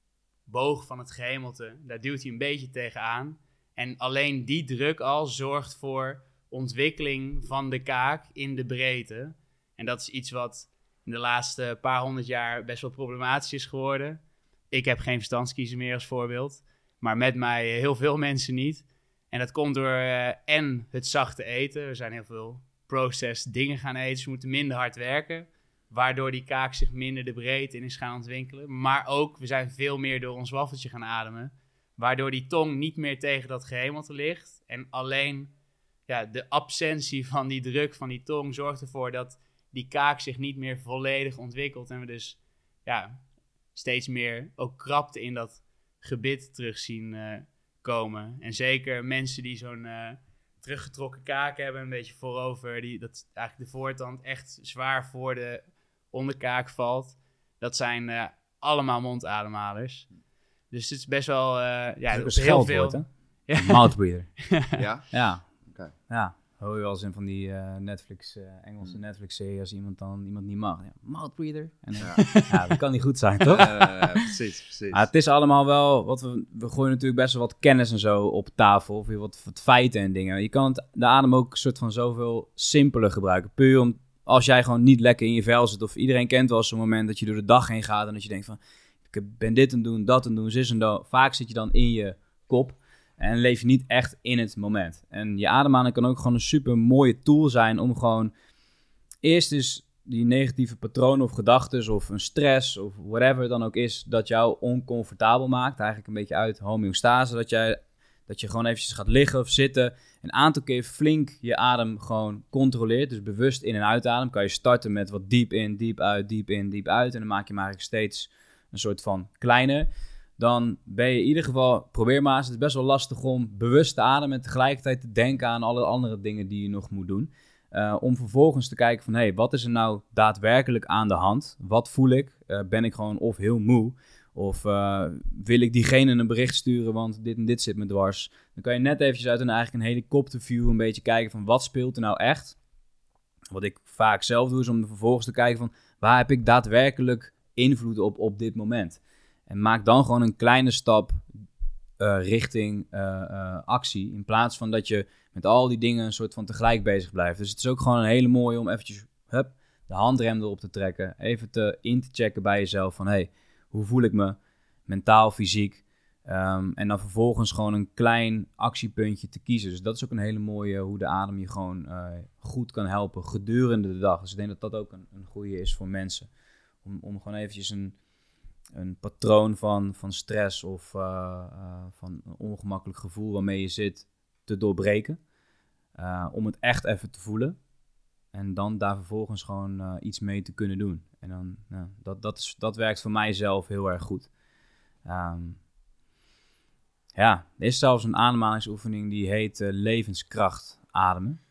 boog van het gehemelte, daar duwt hij een beetje tegenaan. En alleen die druk al zorgt voor ontwikkeling van de kaak in de breedte. En dat is iets wat in de laatste paar honderd jaar best wel problematisch is geworden. Ik heb geen verstandskiezer meer als voorbeeld. Maar met mij heel veel mensen niet. En dat komt door eh, en het zachte eten. We zijn heel veel processed dingen gaan eten. We moeten minder hard werken. Waardoor die kaak zich minder de breedte in is gaan ontwikkelen. Maar ook, we zijn veel meer door ons waffeltje gaan ademen. Waardoor die tong niet meer tegen dat gehemelte ligt. En alleen ja, de absentie van die druk van die tong zorgt ervoor dat die kaak zich niet meer volledig ontwikkelt. En we dus ja, steeds meer ook krapte in dat gebit terug zien eh, komen. En zeker mensen die zo'n eh, teruggetrokken kaak hebben, een beetje voorover, die, dat eigenlijk de voortand echt zwaar voor de onderkaak valt. Dat zijn eh, allemaal mondademhalers. Dus het is best wel, eh, ja, Dat is een heel veel... hè? Ja. Mouthbreather. Ja? Ja. Oké. Ja. hoor je wel eens in van die eh, Netflix, eh, Engelse Hmm. Netflix-serie als iemand dan iemand niet mag. Ja, mouth breather. En, Ja. ja, dat kan niet goed zijn, toch? Ja, ja, ja, precies, precies. Maar het is allemaal wel, wat we, we gooien natuurlijk best wel wat kennis en zo op tafel, of wat, wat feiten en dingen. Je kan het, de adem ook een soort van zoveel simpeler gebruiken. Puur om, als jij gewoon niet lekker in je vel zit, of iedereen kent wel zo'n moment dat je door de dag heen gaat en dat je denkt van, ik ben dit het doen, dat het doen, zus en dat. Vaak zit je dan in je kop en leef je niet echt in het moment. En je ademhaling kan ook gewoon een super mooie tool zijn om gewoon eerst is die negatieve patronen of gedachten of een stress of whatever het dan ook is, dat jou oncomfortabel maakt. Eigenlijk een beetje uit homeostase, dat, jij, dat je gewoon eventjes gaat liggen of zitten. Een aantal keer flink je adem gewoon controleert, dus bewust in en uitadem. Kan je starten met wat diep in, diep uit, diep in, diep uit. En dan maak je hem eigenlijk steeds een soort van kleiner. Dan ben je in ieder geval, probeer maar eens, het is best wel lastig om bewust te ademen en tegelijkertijd te denken aan alle andere dingen die je nog moet doen. Uh, om vervolgens te kijken van, hé, hey, wat is er nou daadwerkelijk aan de hand? Wat voel ik? Uh, ben ik gewoon of heel moe? Of uh, wil ik diegene een bericht sturen, want dit en dit zit me dwars? Dan kan je net eventjes uit een, eigenlijk een helikopterview een beetje kijken van, wat speelt er nou echt? Wat ik vaak zelf doe, is om vervolgens te kijken van, waar heb ik daadwerkelijk invloed op op dit moment? En maak dan gewoon een kleine stap uh, richting uh, actie, in plaats van dat je met al die dingen een soort van tegelijk bezig blijft. Dus het is ook gewoon een hele mooie om eventjes hup, de handrem erop te trekken. Even te, in te checken bij jezelf van, hey, hoe voel ik me? Mentaal, fysiek. Um, en dan vervolgens gewoon een klein actiepuntje te kiezen. Dus dat is ook een hele mooie hoe de adem je gewoon uh, goed kan helpen gedurende de dag. Dus ik denk dat dat ook een, een goede is voor mensen. Om, om gewoon eventjes een, een patroon van, van stress of uh, uh, van een ongemakkelijk gevoel waarmee je zit te doorbreken. Om het echt even te voelen. En dan daar vervolgens gewoon uh, iets mee te kunnen doen. En dan, dat, dat, is, dat werkt voor mij zelf heel erg goed. Um, ja, er is zelfs een ademhalingsoefening die heet uh, levenskracht ademen.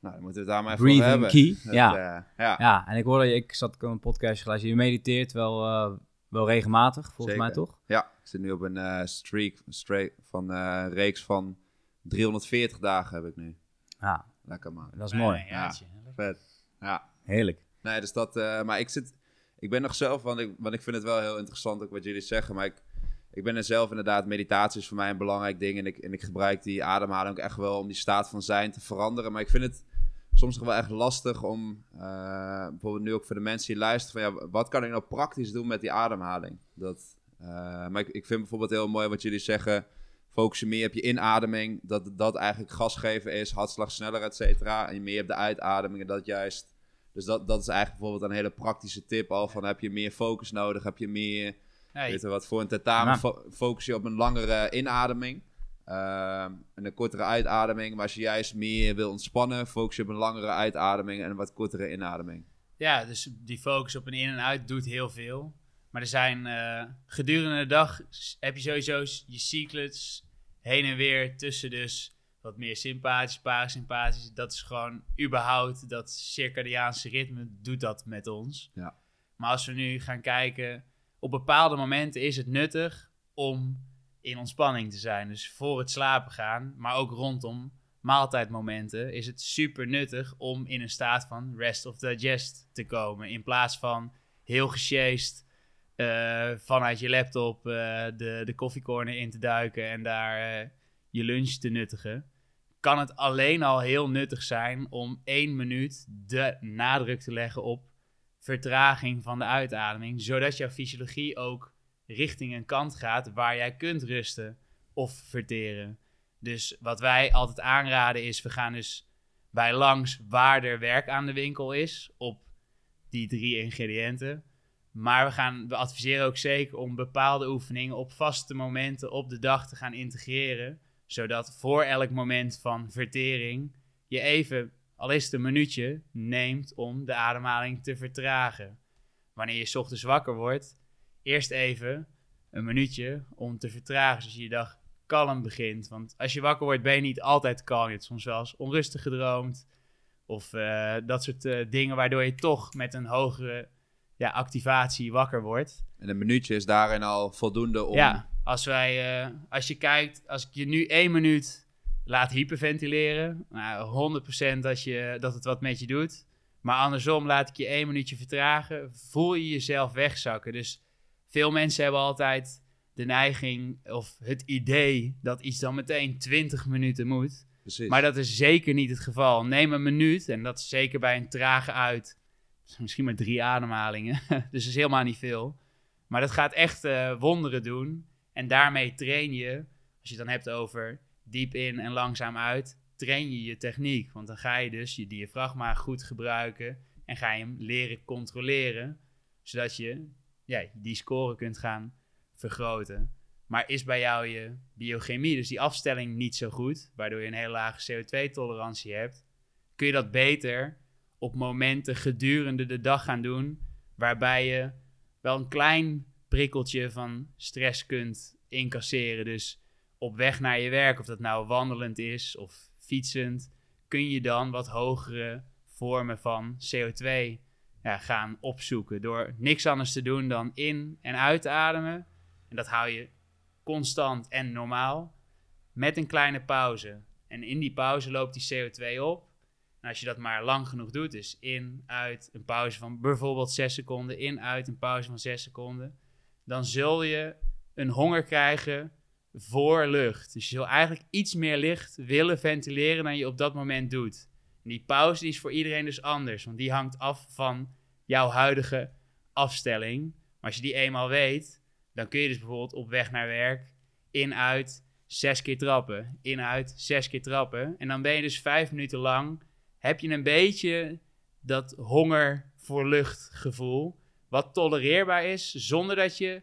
Nou, dan moeten we het daar maar even Breathing hebben. key, Dat, ja. uh, ja. Ja, en ik hoorde, ik zat een podcast geluisterd, je mediteert wel, wel regelmatig, volgens Zeker. mij toch? Ja, ik zit nu op een streak, streak van reeks van 340 dagen heb ik nu. Ja, Lekker man. dat is mooi. Ja, Vet. Ja. Heerlijk. Nee, dus dat, uh, maar ik zit, ik ben nog zelf, want ik, want ik vind het wel heel interessant ook wat jullie zeggen, maar ik, ik ben er zelf inderdaad, meditatie is voor mij een belangrijk ding en ik, en ik gebruik die ademhaling ook echt wel om die staat van zijn te veranderen, maar ik vind het soms nog wel echt lastig om, uh, bijvoorbeeld nu ook voor de mensen die luisteren, van ja, wat kan ik nou praktisch doen met die ademhaling? Dat, uh, maar ik, ik vind bijvoorbeeld heel mooi wat jullie zeggen, focus je meer op je inademing, dat dat eigenlijk gas geven is, hartslag sneller, et cetera, en je meer op de uitademing en dat juist... Dus dat, dat is eigenlijk bijvoorbeeld een hele praktische tip al van heb je meer focus nodig, heb je meer, Hey. weet je wat, voor een tentamen Ja. fo- focus je op een langere inademing ehm, en een kortere uitademing. Maar als je juist meer wil ontspannen, focus je op een langere uitademing en een wat kortere inademing. Ja, dus die focus op een in en uit doet heel veel. Maar er zijn eh, gedurende de dag heb je sowieso je cyclus heen en weer tussen dus wat meer sympathisch, parasympathisch. Dat is gewoon überhaupt dat circadiaanse ritme doet dat met ons. Ja. Maar als we nu gaan kijken, op bepaalde momenten is het nuttig om in ontspanning te zijn. Dus voor het slapen gaan, maar ook rondom maaltijdmomenten is het super nuttig om in een staat van rest of digest te komen. In plaats van heel gesjeest eh, vanuit je laptop eh, de, de koffiecorner in te duiken en daar eh, je lunch te nuttigen. Kan het alleen al heel nuttig zijn om één minuut de nadruk te leggen op vertraging van de uitademing, zodat jouw fysiologie ook richting een kant gaat waar jij kunt rusten of verteren. Dus wat wij altijd aanraden is, we gaan dus bij langs waar er werk aan de winkel is op die drie ingrediënten. Maar we, gaan, we adviseren ook zeker om bepaalde oefeningen op vaste momenten op de dag te gaan integreren. Zodat voor elk moment van vertering je even, al is het een minuutje, neemt om de ademhaling te vertragen. Wanneer je ochtends wakker wordt, eerst even een minuutje om te vertragen. Zodat je je dag kalm begint. Want als je wakker wordt, ben je niet altijd kalm. Je hebt soms wel onrustig gedroomd. Of eh, dat soort eh, dingen waardoor je toch met een hogere ja, activatie wakker wordt. En een minuutje is daarin al voldoende om... Ja, als, wij, eh, als je kijkt, als ik je nu één minuut laat hyperventileren. Nou, 100% dat, je, dat het wat met je doet. Maar andersom laat ik je één minuutje vertragen. Voel je jezelf wegzakken. Dus veel mensen hebben altijd de neiging of het idee dat iets dan meteen 20 minuten moet. Precies. Maar dat is zeker niet het geval. Neem een minuut, en dat is zeker bij een trage uit. Misschien maar drie ademhalingen. dus dat is helemaal niet veel. Maar dat gaat echt uh, wonderen doen. En daarmee train je, als je het dan hebt over diep in en langzaam uit, train je je techniek. Want dan ga je dus je diafragma goed gebruiken en ga je hem leren controleren. Zodat je die score kunt gaan vergroten. Maar is bij jou je biochemie, dus die afstelling, niet zo goed, waardoor je een hele lage CO2-tolerantie hebt, kun je dat beter op momenten gedurende de dag gaan doen, waarbij je wel een klein prikkeltje van stress kunt incasseren. Dus op weg naar je werk, of dat nou wandelend is of fietsend, kun je dan wat hogere vormen van CO2 ja, gaan opzoeken. Door niks anders te doen dan in- en uitademen. En dat hou je constant en normaal. Met een kleine pauze. En in die pauze loopt die CO2 op. En als je dat maar lang genoeg doet, dus in, uit, een pauze van bijvoorbeeld 6 seconden, in, uit, een pauze van 6 seconden, dan zul je een honger krijgen voor lucht. Dus je zult eigenlijk iets meer licht willen ventileren dan je op dat moment doet. En die pauze die is voor iedereen dus anders, want die hangt af van jouw huidige afstelling. Maar als je die eenmaal weet, dan kun je dus bijvoorbeeld op weg naar werk in, uit, zes keer trappen. In, uit, zes keer trappen. En dan ben je dus vijf minuten lang, heb je een beetje dat honger voor lucht gevoel. Wat tolereerbaar is, zonder dat je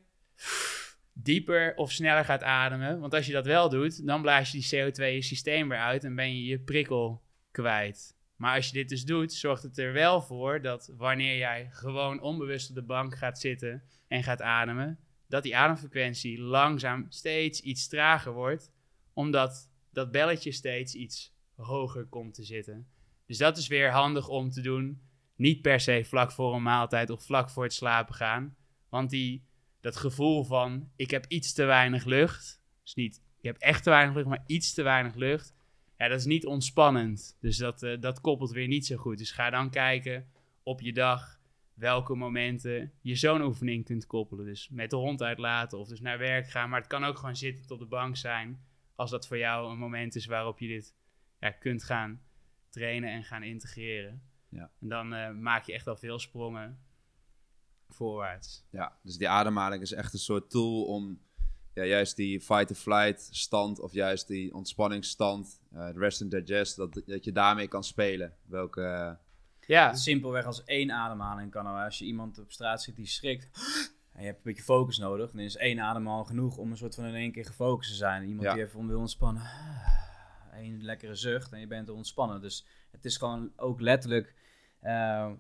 dieper of sneller gaat ademen. Want als je dat wel doet, dan blaas je die CO2 je systeem weer uit en ben je je prikkel kwijt. Maar als je dit dus doet, zorgt het er wel voor dat wanneer jij gewoon onbewust op de bank gaat zitten en gaat ademen, dat die ademfrequentie langzaam steeds iets trager wordt, omdat dat belletje steeds iets hoger komt te zitten. Dus dat is weer handig om te doen. Niet per se vlak voor een maaltijd of vlak voor het slapen gaan. Want die, dat gevoel van ik heb iets te weinig lucht. Dus niet ik heb echt te weinig lucht, maar iets te weinig lucht. Ja, dat is niet ontspannend. Dus dat, uh, dat koppelt weer niet zo goed. Dus ga dan kijken op je dag welke momenten je zo'n oefening kunt koppelen. Dus met de hond uitlaten of dus naar werk gaan. Maar het kan ook gewoon zitten op de bank zijn. Als dat voor jou een moment is waarop je dit ja, kunt gaan trainen en gaan integreren. Ja. En dan uh, maak je echt al veel sprongen voorwaarts. Ja, dus die ademhaling is echt een soort tool om ja, juist die fight-or-flight stand of juist die ontspanningsstand, uh, rest and digest, dat, dat je daarmee kan spelen. Welke... Uh, ja. Simpelweg als één ademhaling kan Als je iemand op straat ziet die schrikt en je hebt een beetje focus nodig, dan is één ademhaling genoeg om een soort van in één keer gefocust te zijn. Iemand Ja. die even wil ontspannen, één lekkere zucht en je bent ontspannen. Dus het is gewoon ook letterlijk eh,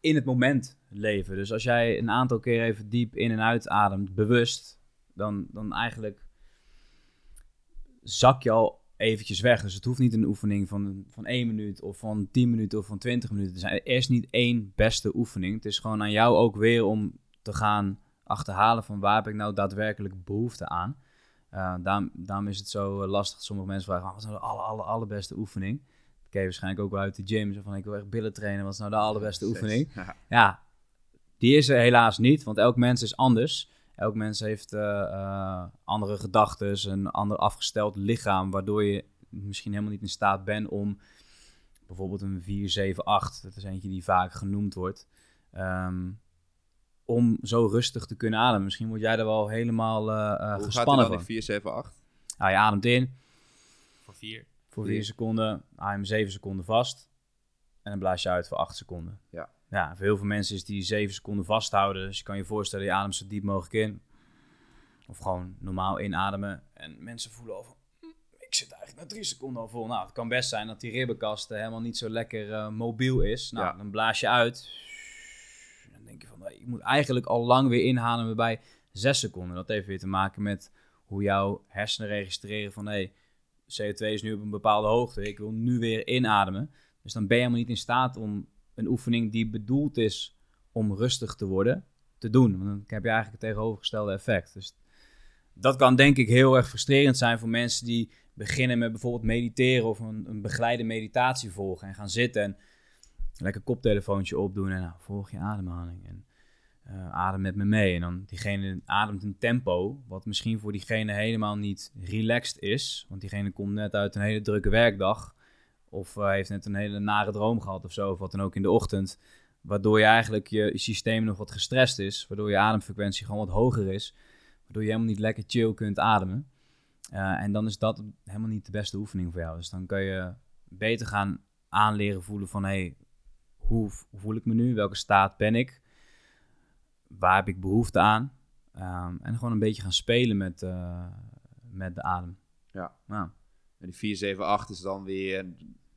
in het moment leven. Dus als jij een aantal keer even diep in en uit ademt, bewust, dan, dan eigenlijk zak je al eventjes weg. Dus het hoeft niet een oefening van, van 1 minuut of van 10 minuten of van 20 minuten te zijn. Er is niet één beste oefening. Het is gewoon aan jou ook weer om te gaan achterhalen van waar heb ik nou daadwerkelijk behoefte aan. Uh, daarom, daarom is het zo uh, lastig. Sommige mensen vragen, oh, wat is nou de aller, aller, allerbeste oefening? Dat ken je waarschijnlijk ook wel uit de gym. Zo van, ik wil echt billen trainen. Wat is nou de allerbeste oefening? Ja. Ja, die is er helaas niet. Want elk mens is anders. Elk mens heeft uh, andere gedachten, een ander afgesteld lichaam, waardoor je misschien helemaal niet in staat bent om bijvoorbeeld een 4, 7, 8, dat is eentje die vaak genoemd wordt, um, om zo rustig te kunnen ademen. Misschien word jij er wel helemaal uh, Hoe gespannen gaat van. die 4, 7, 8? Nou, je ademt in Voor vier. voor Vier. 4 seconden, hem 7 seconden vast en dan blaas je uit voor 8 seconden. Ja. Ja, voor heel veel mensen is die 7 seconden vasthouden. Dus je kan je voorstellen, je ademt zo diep mogelijk in. Of gewoon normaal inademen. En mensen voelen al van, "Hm, ik zit eigenlijk na 3 seconden al vol. Nou, het kan best zijn dat die ribbenkast eh, helemaal niet zo lekker eh, mobiel is. Nou, Ja. dan blaas je uit. Denk je van, nee, ik moet eigenlijk al lang weer inademen bij 6 seconden. Dat heeft weer te maken met hoe jouw hersenen registreren van, hé, CO2 is nu op een bepaalde hoogte. Ik wil nu weer inademen. Dus dan ben je helemaal niet in staat om een oefening die bedoeld is om rustig te worden, te doen. Want dan heb je eigenlijk het tegenovergestelde effect. Dus dat kan denk ik heel erg frustrerend zijn voor mensen die beginnen met bijvoorbeeld mediteren of een, een begeleide meditatie volgen. En gaan zitten en lekker koptelefoontje opdoen en nou, volg je ademhaling. En uh, adem met me mee. En dan diegene ademt een tempo, wat misschien voor diegene helemaal niet relaxed is. Want diegene komt net uit een hele drukke werkdag. Of uh, heeft net een hele nare droom gehad of zo, of wat dan ook in de ochtend. Waardoor je eigenlijk je, systeem nog wat gestrest is. Waardoor je ademfrequentie gewoon wat hoger is. Waardoor je helemaal niet lekker chill kunt ademen. Uh, en dan is dat helemaal niet de beste oefening voor jou. Dus dan kan je beter gaan aanleren voelen van... Hey, hoe voel ik me nu? Welke staat ben ik? waar heb ik behoefte aan? Ehm, en gewoon een beetje gaan spelen met, uh, met de adem. Ja. Nou. En die 4, 7, 8 is dan weer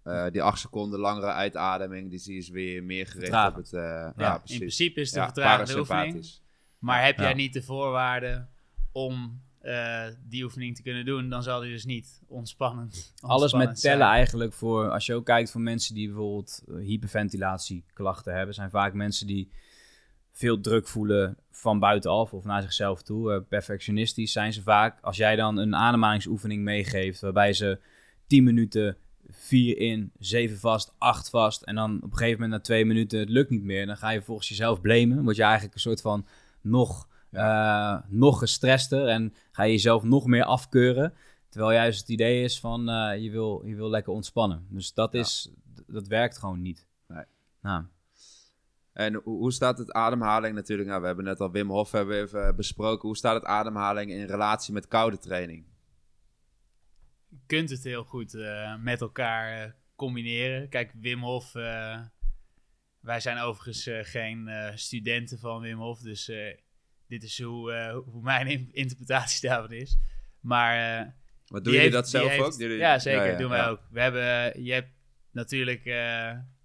uh, die 8 seconden langere uitademing. Dus die is weer meer gericht Vertragen. op het... Uh, ja, ja in principe is de ja, vertragende oefening. Maar heb jij niet de voorwaarden om uh, die oefening te kunnen doen, dan zal die dus niet ontspannend, ontspannend Alles met tellen eigenlijk voor, als je ook kijkt voor mensen die bijvoorbeeld hyperventilatieklachten hebben, zijn vaak mensen die veel druk voelen van buitenaf of naar zichzelf toe. Uh, perfectionistisch zijn ze vaak. Als jij dan een ademhalingsoefening meegeeft waarbij ze 10 minuten 4 in, 7 vast, 8 vast en dan op een gegeven moment na 2 minuten het lukt niet meer, dan ga je volgens jezelf blamen. Word je eigenlijk een soort van nog, uh, nog gestrester en ga je jezelf nog meer afkeuren. Terwijl juist het idee is van uh, je, wil, je wil lekker ontspannen. Dus dat, is, dat werkt gewoon niet. Nee. Nou. En hoe staat het ademhaling natuurlijk? Nou, we hebben net al Wim Hof hebben even eh, besproken. Hoe staat het ademhaling in relatie met koude training? Je kunt het heel goed uh, met elkaar uh, combineren. Kijk, Wim Hof. Uh, wij zijn overigens geen studenten van Wim Hof. Dus dit is hoe, hoe mijn interpretatie daarvan is. Maar. Wat doen jullie dat zelf ook? Ja, zeker. Ja, doen wij ook. We hebben. Je hebt natuurlijk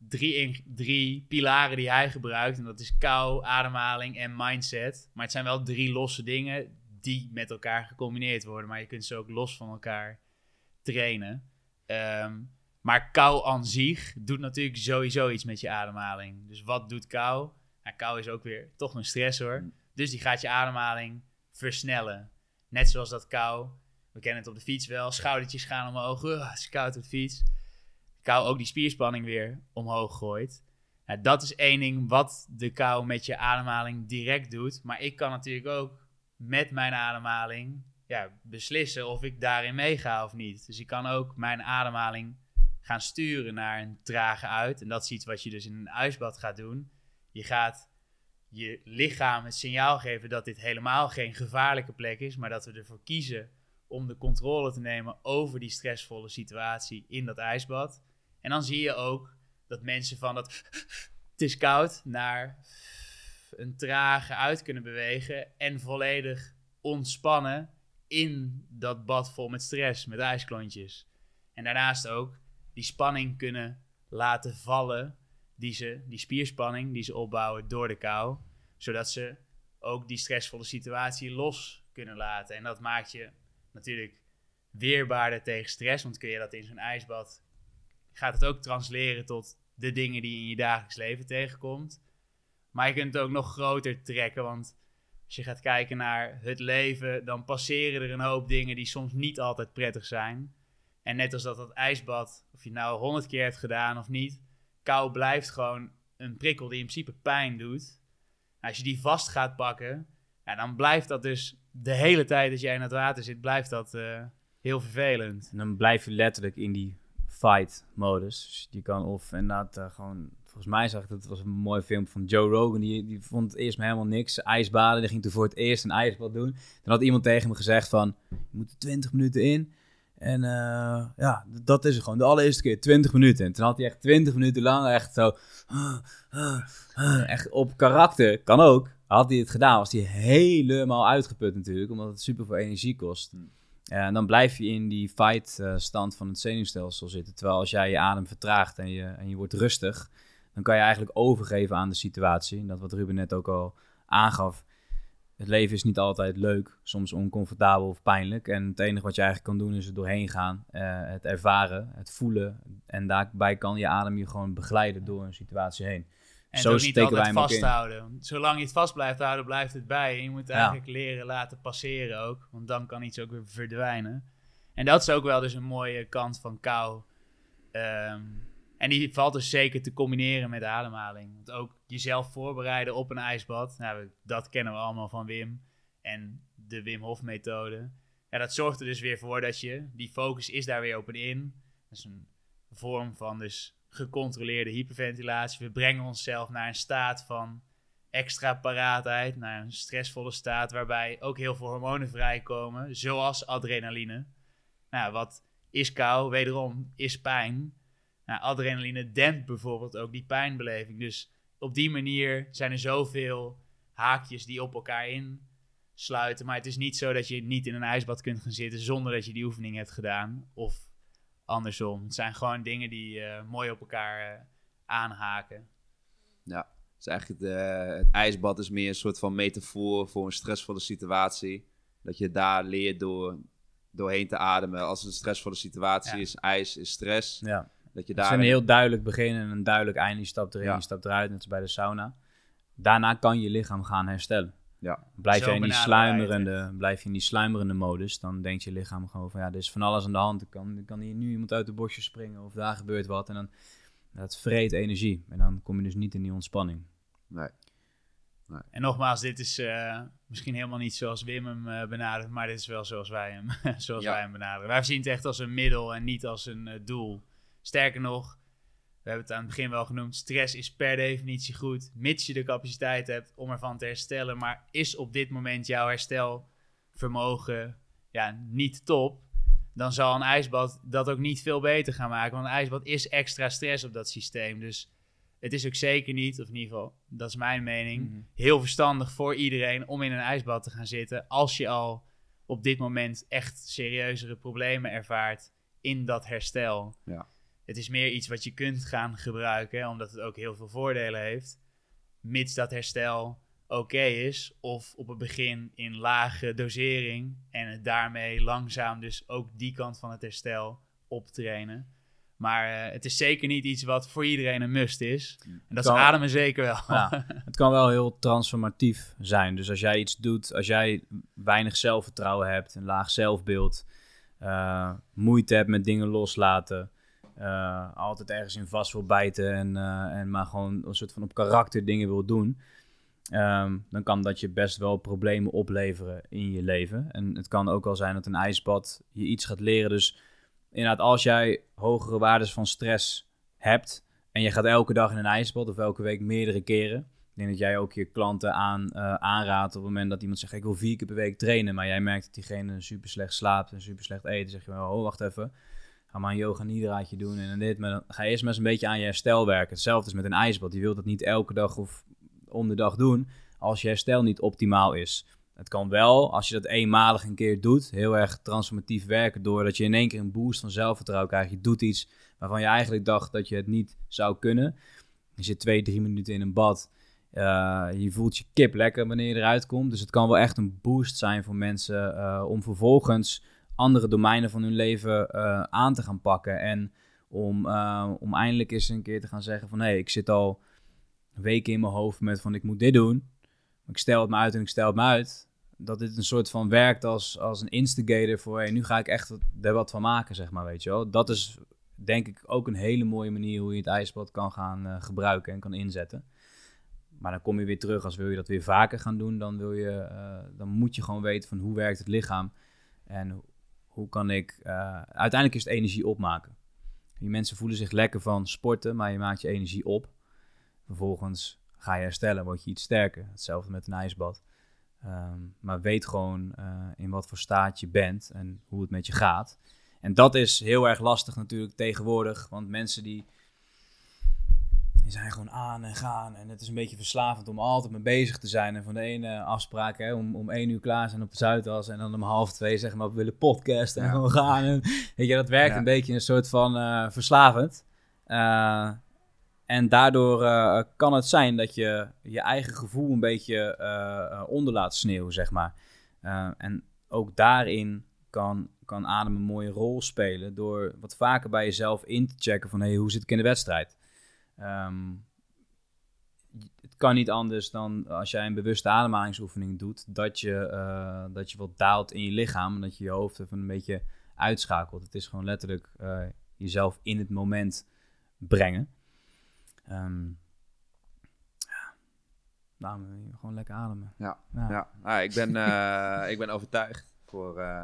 drie, drie pilaren die hij gebruikt. En dat is kou, ademhaling en mindset. Maar het zijn wel drie losse dingen die met elkaar gecombineerd worden. Maar je kunt ze ook los van elkaar trainen. Ehm, maar kou aan zich doet natuurlijk sowieso iets met je ademhaling. Dus wat doet kou? Nou, kou is ook weer toch een stressor. Dus die gaat je ademhaling versnellen. Net zoals dat kou. We kennen het op de fiets wel. Schoudertjes gaan omhoog. Het is koud op de fiets kou ook die spierspanning weer omhoog gooit. dat is één ding wat de kou met je ademhaling direct doet. Maar ik kan natuurlijk ook met mijn ademhaling ja, beslissen of ik daarin meega of niet. Dus ik kan ook mijn ademhaling gaan sturen naar een trage uit. En dat is iets wat je dus in een ijsbad gaat doen. Je gaat je lichaam het signaal geven dat dit helemaal geen gevaarlijke plek is, maar dat we ervoor kiezen om de controle te nemen over die stressvolle situatie in dat ijsbad. En dan zie je ook dat mensen van dat het is koud naar een trage uit kunnen bewegen en volledig ontspannen in dat bad vol met stress, met ijsklontjes. En daarnaast ook die spanning kunnen laten vallen, die, ze, die spierspanning die ze opbouwen door de kou, zodat ze ook die stressvolle situatie los kunnen laten. En dat maakt je natuurlijk weerbaarder tegen stress, want kun je dat in zo'n ijsbad gaat het ook transleren tot de dingen die je in je dagelijks leven tegenkomt. Maar je kunt het ook nog groter trekken, want als je gaat kijken naar het leven, dan passeren er een hoop dingen die soms niet altijd prettig zijn. En net als dat dat ijsbad, of je nou honderd keer hebt gedaan of niet, kou blijft gewoon een prikkel die in principe pijn doet. Als je die vast gaat pakken, dan blijft dat dus de hele tijd als jij in het water zit, blijft dat uh, heel vervelend. En dan blijf je letterlijk in die fight modus. Dus je kan of inderdaad uh, gewoon, volgens mij zag ik dat het was een mooi film van Joe Rogan. Die, die vond eerst helemaal niks. IJsbaden, die ging toen voor het eerst een ijsbad doen. Dan had iemand tegen me gezegd van, je moet er 20 minuten in. En uh, ja, dat is het gewoon. De allereerste keer 20 minuten. En toen had hij echt 20 minuten lang echt zo. Uh, echt op karakter. Kan ook. Had hij het gedaan, was hij helemaal uitgeput natuurlijk. Omdat het super veel energie kost. Hmm. En dan blijf je in die fight-stand eh, van het zenuwstelsel zitten. Terwijl als jij je adem vertraagt en je, en je wordt rustig, dan kan je eigenlijk overgeven aan de situatie. En dat wat Ruben net ook al aangaf. Het leven is niet altijd leuk, soms oncomfortabel of pijnlijk. En het enige wat je eigenlijk kan doen is er doorheen gaan, uh, het ervaren, het voelen. En daarbij kan je adem je gewoon begeleiden door een situatie heen. En Zo niet altijd vasthouden. Zolang je het vast blijft houden, blijft het bij. En je moet eigenlijk leren laten passeren ook. Want dan kan iets ook weer verdwijnen. En dat is ook wel dus een mooie kant van kou. Ehm, en die valt dus zeker te combineren met ademhaling. Want ook jezelf voorbereiden op een ijsbad, nou, dat kennen we allemaal van Wim. En de Wim Hof methode. Ja, dat zorgt er dus weer voor dat je, die focus is daar weer op en in. Dat is een vorm van dus gecontroleerde hyperventilatie. We brengen onszelf naar een staat van extra paraatheid, naar een stressvolle staat waarbij ook heel veel hormonen vrijkomen, zoals adrenaline. Nou, wat is kou? Wederom is pijn. Nou, adrenaline dempt bijvoorbeeld ook die pijnbeleving. Dus op die manier zijn er zoveel haakjes die op elkaar insluiten. Maar het is niet zo dat je niet in een ijsbad kunt gaan zitten zonder dat je die oefening hebt gedaan. Of andersom. Het zijn gewoon dingen die uh, mooi op elkaar uh, aanhaken. Ja, dus eigenlijk het, uh, het, ijsbad is meer een soort van metafoor voor een stressvolle situatie. Dat je daar leert door doorheen te ademen. Als het een stressvolle situatie is, ijs is stress. Ja. Dat je daar. Het is een heel duidelijk begin en een duidelijk einde. Je stapt erin, je stapt eruit, net als bij de sauna. Daarna kan je lichaam gaan herstellen. Ja. Blijf je in die sluimerende, blijf je in die sluimerende modus, dan denkt je lichaam gewoon van ja, er is van alles aan de hand. Er kan, kan hier nu iemand uit de bosje springen of daar gebeurt wat. En dan dat vreet energie. En dan kom je dus niet in die ontspanning. Nee. nee. En nogmaals, dit is uh, misschien helemaal niet zoals Wim hem uh, benadert, maar dit is wel zoals wij hem, zoals wij hem benaderen. Wij zien het echt als een middel en niet als een uh, doel. Sterker nog, we hebben het aan het begin wel genoemd, stress is per definitie goed, mits je de capaciteit hebt om ervan te herstellen. Maar is op dit moment jouw herstelvermogen ja, niet top, dan zal een ijsbad dat ook niet veel beter gaan maken. Want een ijsbad is extra stress op dat systeem. Dus het is ook zeker niet, of in ieder geval, dat is mijn mening, mhm. heel verstandig voor iedereen om in een ijsbad te gaan zitten. Als je al op dit moment echt serieuzere problemen ervaart in dat herstel. Ja. Het is meer iets wat je kunt gaan gebruiken, omdat het ook heel veel voordelen heeft. Mits dat herstel oké is, of op het begin in lage dosering en het daarmee langzaam dus ook die kant van het herstel optrainen. Maar uh, het is zeker niet iets wat voor iedereen een must is. En dat kan, is ademen zeker wel. Ja, het kan wel heel transformatief zijn. Dus als jij iets doet, als jij weinig zelfvertrouwen hebt, een laag zelfbeeld, uh, moeite hebt met dingen loslaten, uh, altijd ergens in vast wil bijten en, uh, en maar gewoon een soort van op karakter dingen wil doen, um, dan kan dat je best wel problemen opleveren in je leven. En het kan ook wel zijn dat een ijsbad je iets gaat leren. Dus inderdaad, als jij hogere waardes van stress hebt en je gaat elke dag in een ijsbad of elke week meerdere keren, ik denk dat jij ook je klanten aan, uh, aanraadt op het moment dat iemand zegt: Ik wil vier keer per week trainen. Maar jij merkt dat diegene super slecht slaapt en super slecht eet. Dan zeg je: Oh, wacht even ga maar een yoga nidraadje doen en dit. Maar dan ga je eerst maar eens een beetje aan je herstel werken. Hetzelfde is met een ijsbad. Je wilt dat niet elke dag of om de dag doen als je herstel niet optimaal is. Het kan wel, als je dat eenmalig een keer doet, heel erg transformatief werken. Doordat je in één keer een boost van zelfvertrouwen krijgt. Je doet iets waarvan je eigenlijk dacht dat je het niet zou kunnen. Je zit twee, drie minuten in een bad. Uh, je voelt je kip lekker wanneer je eruit komt. Dus het kan wel echt een boost zijn voor mensen uh, om vervolgens andere domeinen van hun leven uh, aan te gaan pakken. En om, uh, om eindelijk eens een keer te gaan zeggen van... hé, hey, ik zit al weken in mijn hoofd met van ik moet dit doen. Ik stel het me uit en ik stel het me uit. Dat dit een soort van werkt als, als een instigator voor... Hey, nu ga ik echt er wat van maken, zeg maar, weet je wel. Dat is denk ik ook een hele mooie manier hoe je het ijsbad kan gaan uh, gebruiken en kan inzetten. Maar dan kom je weer terug, als wil je dat weer vaker gaan doen, dan, wil je, dan moet je gewoon weten van hoe werkt het lichaam en hoe kan ik... Uh, uiteindelijk is het energie opmaken. Die mensen voelen zich lekker van sporten, maar je maakt je energie op. Vervolgens ga je herstellen, word je iets sterker. Hetzelfde met een ijsbad. Um, maar weet gewoon uh, in wat voor staat je bent en hoe het met je gaat. En dat is heel erg lastig natuurlijk tegenwoordig. Want mensen die die zijn gewoon aan en gaan. En het is een beetje verslavend om altijd mee bezig te zijn. En van de ene afspraak hè, om, om één uur klaar zijn op de Zuidas. En dan om half twee zeggen maar we willen podcasten en gewoon gaan. En, weet je, dat werkt een beetje een soort van uh, verslavend. Uh, en daardoor uh, kan het zijn dat je je eigen gevoel een beetje onder laat sneeuwen, zeg maar. en ook daarin kan, kan adem een mooie rol spelen. Door wat vaker bij jezelf in te checken van... Hey, hoe zit ik in de wedstrijd? Um, het kan niet anders dan als jij een bewuste ademhalingsoefening doet, dat je, uh, dat je wat daalt in je lichaam. Dat je je hoofd even een beetje uitschakelt. Het is gewoon letterlijk eh, jezelf in het moment brengen. Ehm ja, daarom gewoon lekker ademen. Ja, ja. Ah, ik, ben, eh, ik ben overtuigd voor eh,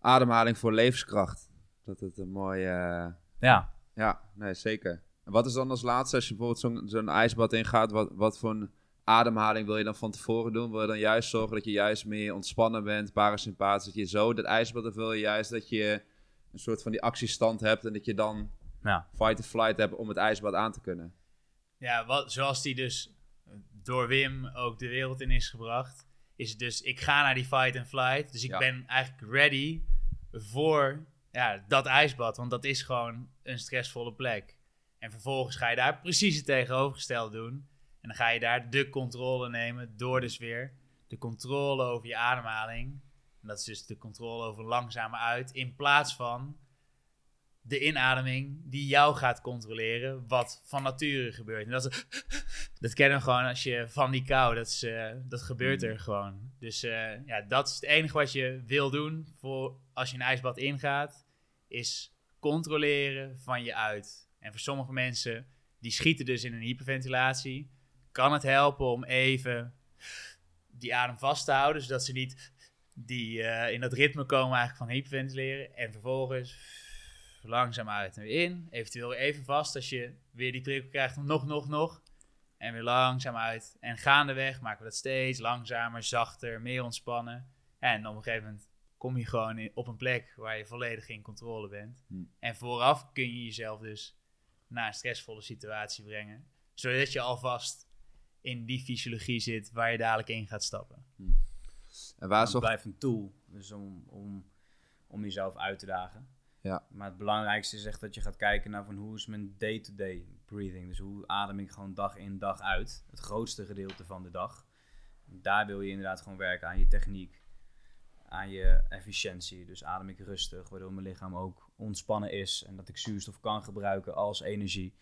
ademhaling voor levenskracht. Dat het een mooie... eh, Ja, ja, nee, zeker. En wat is dan als laatste, als je bijvoorbeeld zo'n zo'n ijsbad ingaat, wat, wat voor een ademhaling wil je dan van tevoren doen? Wil je dan juist zorgen dat je juist meer ontspannen bent, parasympathisch, dat je zo dat ijsbad, of wil je juist dat je een soort van die actiestand hebt en dat je dan ja. fight or flight hebt om het ijsbad aan te kunnen? Ja, wat, zoals die dus door Wim ook de wereld in is gebracht, is het dus, ik ga naar die fight and flight. Dus ik Ja. ben eigenlijk ready voor ja, dat ijsbad, want dat is gewoon een stressvolle plek. En vervolgens ga je daar precies het tegenovergestelde doen. En dan ga je daar de controle nemen door dus weer de controle over je ademhaling. En dat is dus de controle over langzame uit, in plaats van de inademing die jou gaat controleren, wat van nature gebeurt. En dat, is, dat kennen we gewoon als je van die kou, dat, is, eh, dat gebeurt er gewoon. Dus eh, ja, dat is het enige wat je wil doen voor als je een ijsbad ingaat, is controleren van je uit. En voor sommige mensen, die schieten dus in een hyperventilatie, kan het helpen om even die adem vast te houden, zodat ze niet die, eh, in dat ritme komen eigenlijk van hyperventileren. En vervolgens langzaam uit en weer in. Eventueel even vast als je weer die prikkel krijgt. Nog, nog, nog. En weer langzaam uit. En gaandeweg maken we dat steeds langzamer, zachter, meer ontspannen. En op een gegeven moment kom je gewoon in, op een plek waar je volledig in controle bent. Hm. En vooraf kun je jezelf dus naar een stressvolle situatie brengen. Zodat je alvast in die fysiologie zit waar je dadelijk in gaat stappen. En waar zorgt... blijft een tool dus om, om, om jezelf uit te dagen. Ja. Maar het belangrijkste is echt dat je gaat kijken naar van hoe is mijn day-to-day breathing. Dus hoe adem ik gewoon dag in dag uit. Het grootste gedeelte van de dag. Daar wil je inderdaad gewoon werken aan je techniek. Aan je efficiëntie. Dus adem ik rustig, waardoor mijn lichaam ook ontspannen is. En dat ik zuurstof kan gebruiken als energie.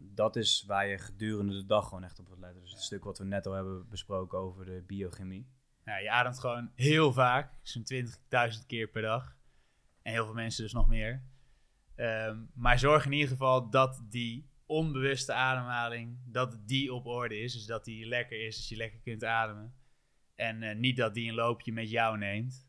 Dat is waar je gedurende de dag gewoon echt op moet letten. Dus het stuk wat we net al hebben besproken over de biochemie. Je ademt gewoon heel vaak, zo'n 20.000 keer per dag. En heel veel mensen dus nog meer. Ehm, maar zorg in ieder geval dat die onbewuste ademhaling, dat die op orde is. Dus dat die lekker is, dat je lekker kunt ademen. En eh, niet dat die een loopje met jou neemt.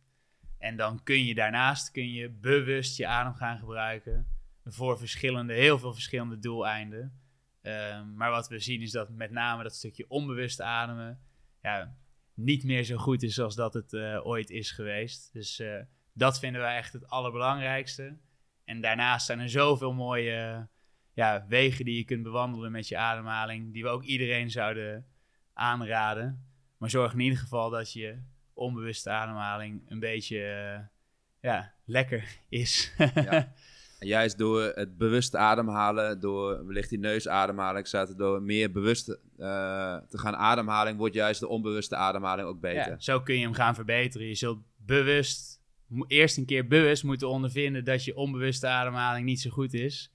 En dan kun je daarnaast kun je bewust je adem gaan gebruiken voor verschillende, heel veel verschillende doeleinden. Ehm, maar wat we zien is dat met name dat stukje onbewust ademen ja, niet meer zo goed is zoals dat het eh, ooit is geweest. Dus eh, dat vinden wij echt het allerbelangrijkste. En daarnaast zijn er zoveel mooie ja, wegen die je kunt bewandelen met je ademhaling, die we ook iedereen zouden aanraden. Maar zorg in ieder geval dat je onbewuste ademhaling een beetje eh, ja, lekker is. Ja. En juist door het bewust ademhalen, door wellicht die neusademhaling, er door meer bewust eh, te gaan ademhalen, wordt juist de onbewuste ademhaling ook beter. Ja, zo kun je hem gaan verbeteren. Je zult bewust, eerst een keer bewust moeten ondervinden dat je onbewuste ademhaling niet zo goed is.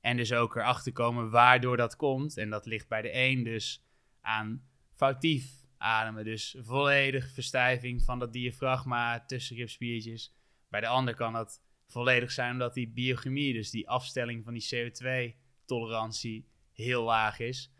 En dus ook erachter komen waardoor dat komt. En dat ligt bij de een dus aan foutief ademen. Dus volledig verstijving van dat diafragma, tussenribspiertjes. Bij de ander kan dat volledig zijn omdat die biochemie, dus die afstelling van die CO2-tolerantie, heel laag is.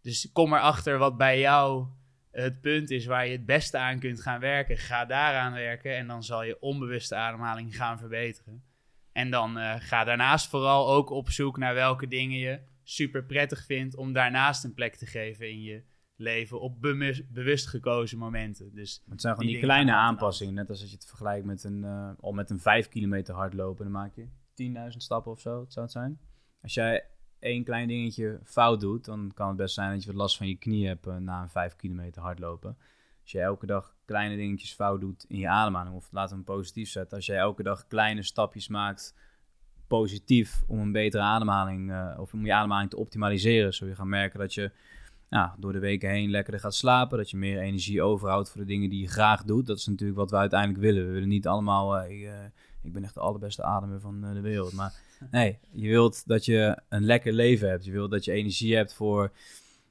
Dus kom erachter wat bij jou het punt is waar je het beste aan kunt gaan werken. Ga daaraan werken en dan zal je onbewuste ademhaling gaan verbeteren. En dan eh, ga daarnaast vooral ook op zoek naar welke dingen je super prettig vindt om daarnaast een plek te geven in je leven op bewust gekozen momenten. Dus Het zijn gewoon Die kleine aanpassingen. Net als als je het vergelijkt met een, eh, al met een 5 kilometer hardlopen. Dan maak je 10.000 stappen of zo, het zou het zijn. Als jij één klein dingetje fout doet, dan kan het best zijn dat je wat last van je knie hebt eh, na een 5 kilometer hardlopen. Als je elke dag kleine dingetjes fout doet in je ademhaling, of laten we hem positief zetten. Als jij elke dag kleine stapjes maakt positief om een betere ademhaling, eh, of om je ademhaling te optimaliseren. Zul je gaan merken dat je nou, door de weken heen lekkerder gaat slapen. Dat je meer energie overhoudt voor de dingen die je graag doet. Dat is natuurlijk wat we uiteindelijk willen. We willen niet allemaal, eh, ik, eh, ik ben echt de allerbeste ademer van eh, de wereld. Maar nee, je wilt dat je een lekker leven hebt. Je wilt dat je energie hebt voor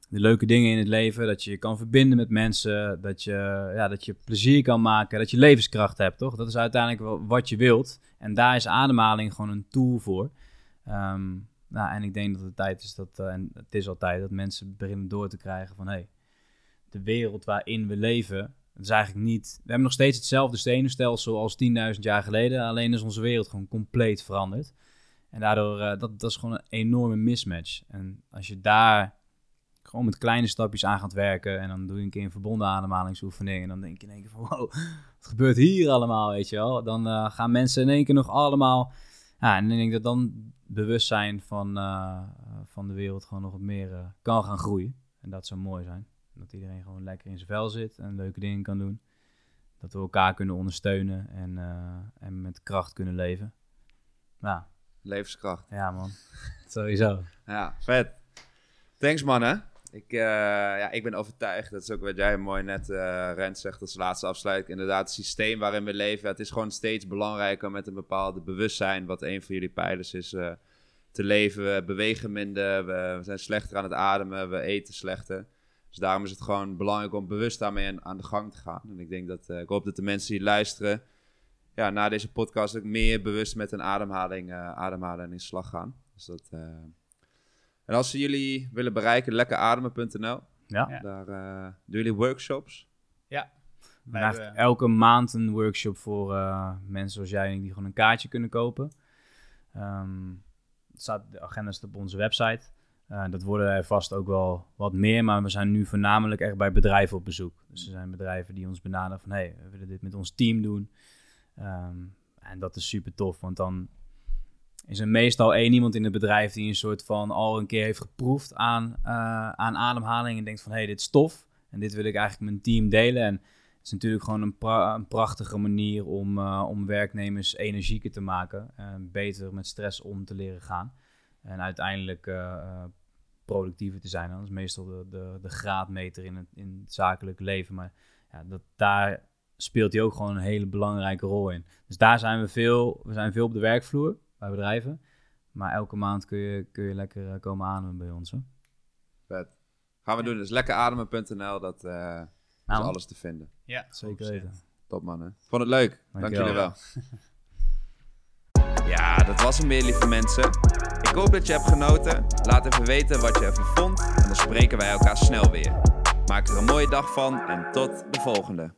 de leuke dingen in het leven. Dat je je kan verbinden met mensen. Dat je, ja, dat je plezier kan maken. Dat je levenskracht hebt, toch? Dat is uiteindelijk wat je wilt. En daar is ademhaling gewoon een tool voor. Ehm, nou, en ik denk dat het tijd is dat, en het is altijd, dat mensen beginnen door te krijgen van... Hey, de wereld waarin we leven, is eigenlijk niet... We hebben nog steeds hetzelfde stenenstelsel als 10.000 jaar geleden. Alleen is onze wereld gewoon compleet veranderd. En daardoor, uh, dat, dat is gewoon een enorme mismatch. En als je daar gewoon met kleine stapjes aan gaat werken... en dan doe je een keer een verbonden ademhalingsoefening... en dan denk je in één keer van, wow, wat gebeurt hier allemaal, weet je wel? Dan uh, gaan mensen in één keer nog allemaal... Ja, en ik denk dat dan bewustzijn van, uh, van de wereld gewoon nog wat meer kan gaan groeien. En dat zou mooi zijn. Dat iedereen gewoon lekker in zijn vel zit en leuke dingen kan doen. Dat we elkaar kunnen ondersteunen en, uh, en met kracht kunnen leven. Ja. Levenskracht. Ja, man. Sowieso. Ja, vet. Thanks, mannen. Ik, uh, ja, ik ben overtuigd, dat is ook wat jij mooi net, uh, zegt als laatste afsluiting. Inderdaad, het systeem waarin we leven, het is gewoon steeds belangrijker met een bepaalde bewustzijn, wat een van jullie pijlers is, uh, te leven. We bewegen minder, we, we zijn slechter aan het ademen, we eten slechter. Dus daarom is het gewoon belangrijk om bewust daarmee aan, de gang te gaan. En ik denk dat, ik hoop dat de mensen die luisteren, ja, na deze podcast ook meer bewust met een ademhaling, ademhalen in slag gaan. Dus dat. En als ze jullie willen bereiken, lekkerademen.nl. Ja. Daar doen jullie workshops. Ja. We hebben elke maand een workshop voor mensen zoals jij en ik die gewoon een kaartje kunnen kopen. Um, staat, de agenda staat op onze website. Uh, dat worden er vast ook wel wat meer, maar we zijn nu voornamelijk echt bij bedrijven op bezoek. Dus er zijn bedrijven die ons benaderen van, hey, we willen dit met ons team doen. Um, en dat is super tof, want dan is er meestal één iemand in het bedrijf die een soort van al een keer heeft geproefd aan, uh, aan ademhaling en denkt van, hey, dit is tof en dit wil ik eigenlijk mijn team delen. En het is natuurlijk gewoon een, een prachtige manier om, uh, om werknemers energieker te maken en beter met stress om te leren gaan. En uiteindelijk productiever te zijn. Dat is meestal de, de, de graadmeter in het, in zakelijk leven. Maar ja, dat, daar speelt hij ook gewoon een hele belangrijke rol in. Dus daar zijn we veel, we zijn veel op de werkvloer bij bedrijven. Maar elke maand kun je, kun je lekker uh, komen ademen bij ons. Hè? Vet. Gaan we doen. Dus lekkerademen.nl, dat uh, nou, is alles te vinden. Ja, zeker weten. Top man. Vond het leuk. Dank, Dank jullie wel. Ja, dat was hem weer, lieve mensen. Ik hoop dat je hebt genoten. Laat even weten wat je ervan vond. En dan spreken wij elkaar snel weer. Maak er een mooie dag van en tot de volgende.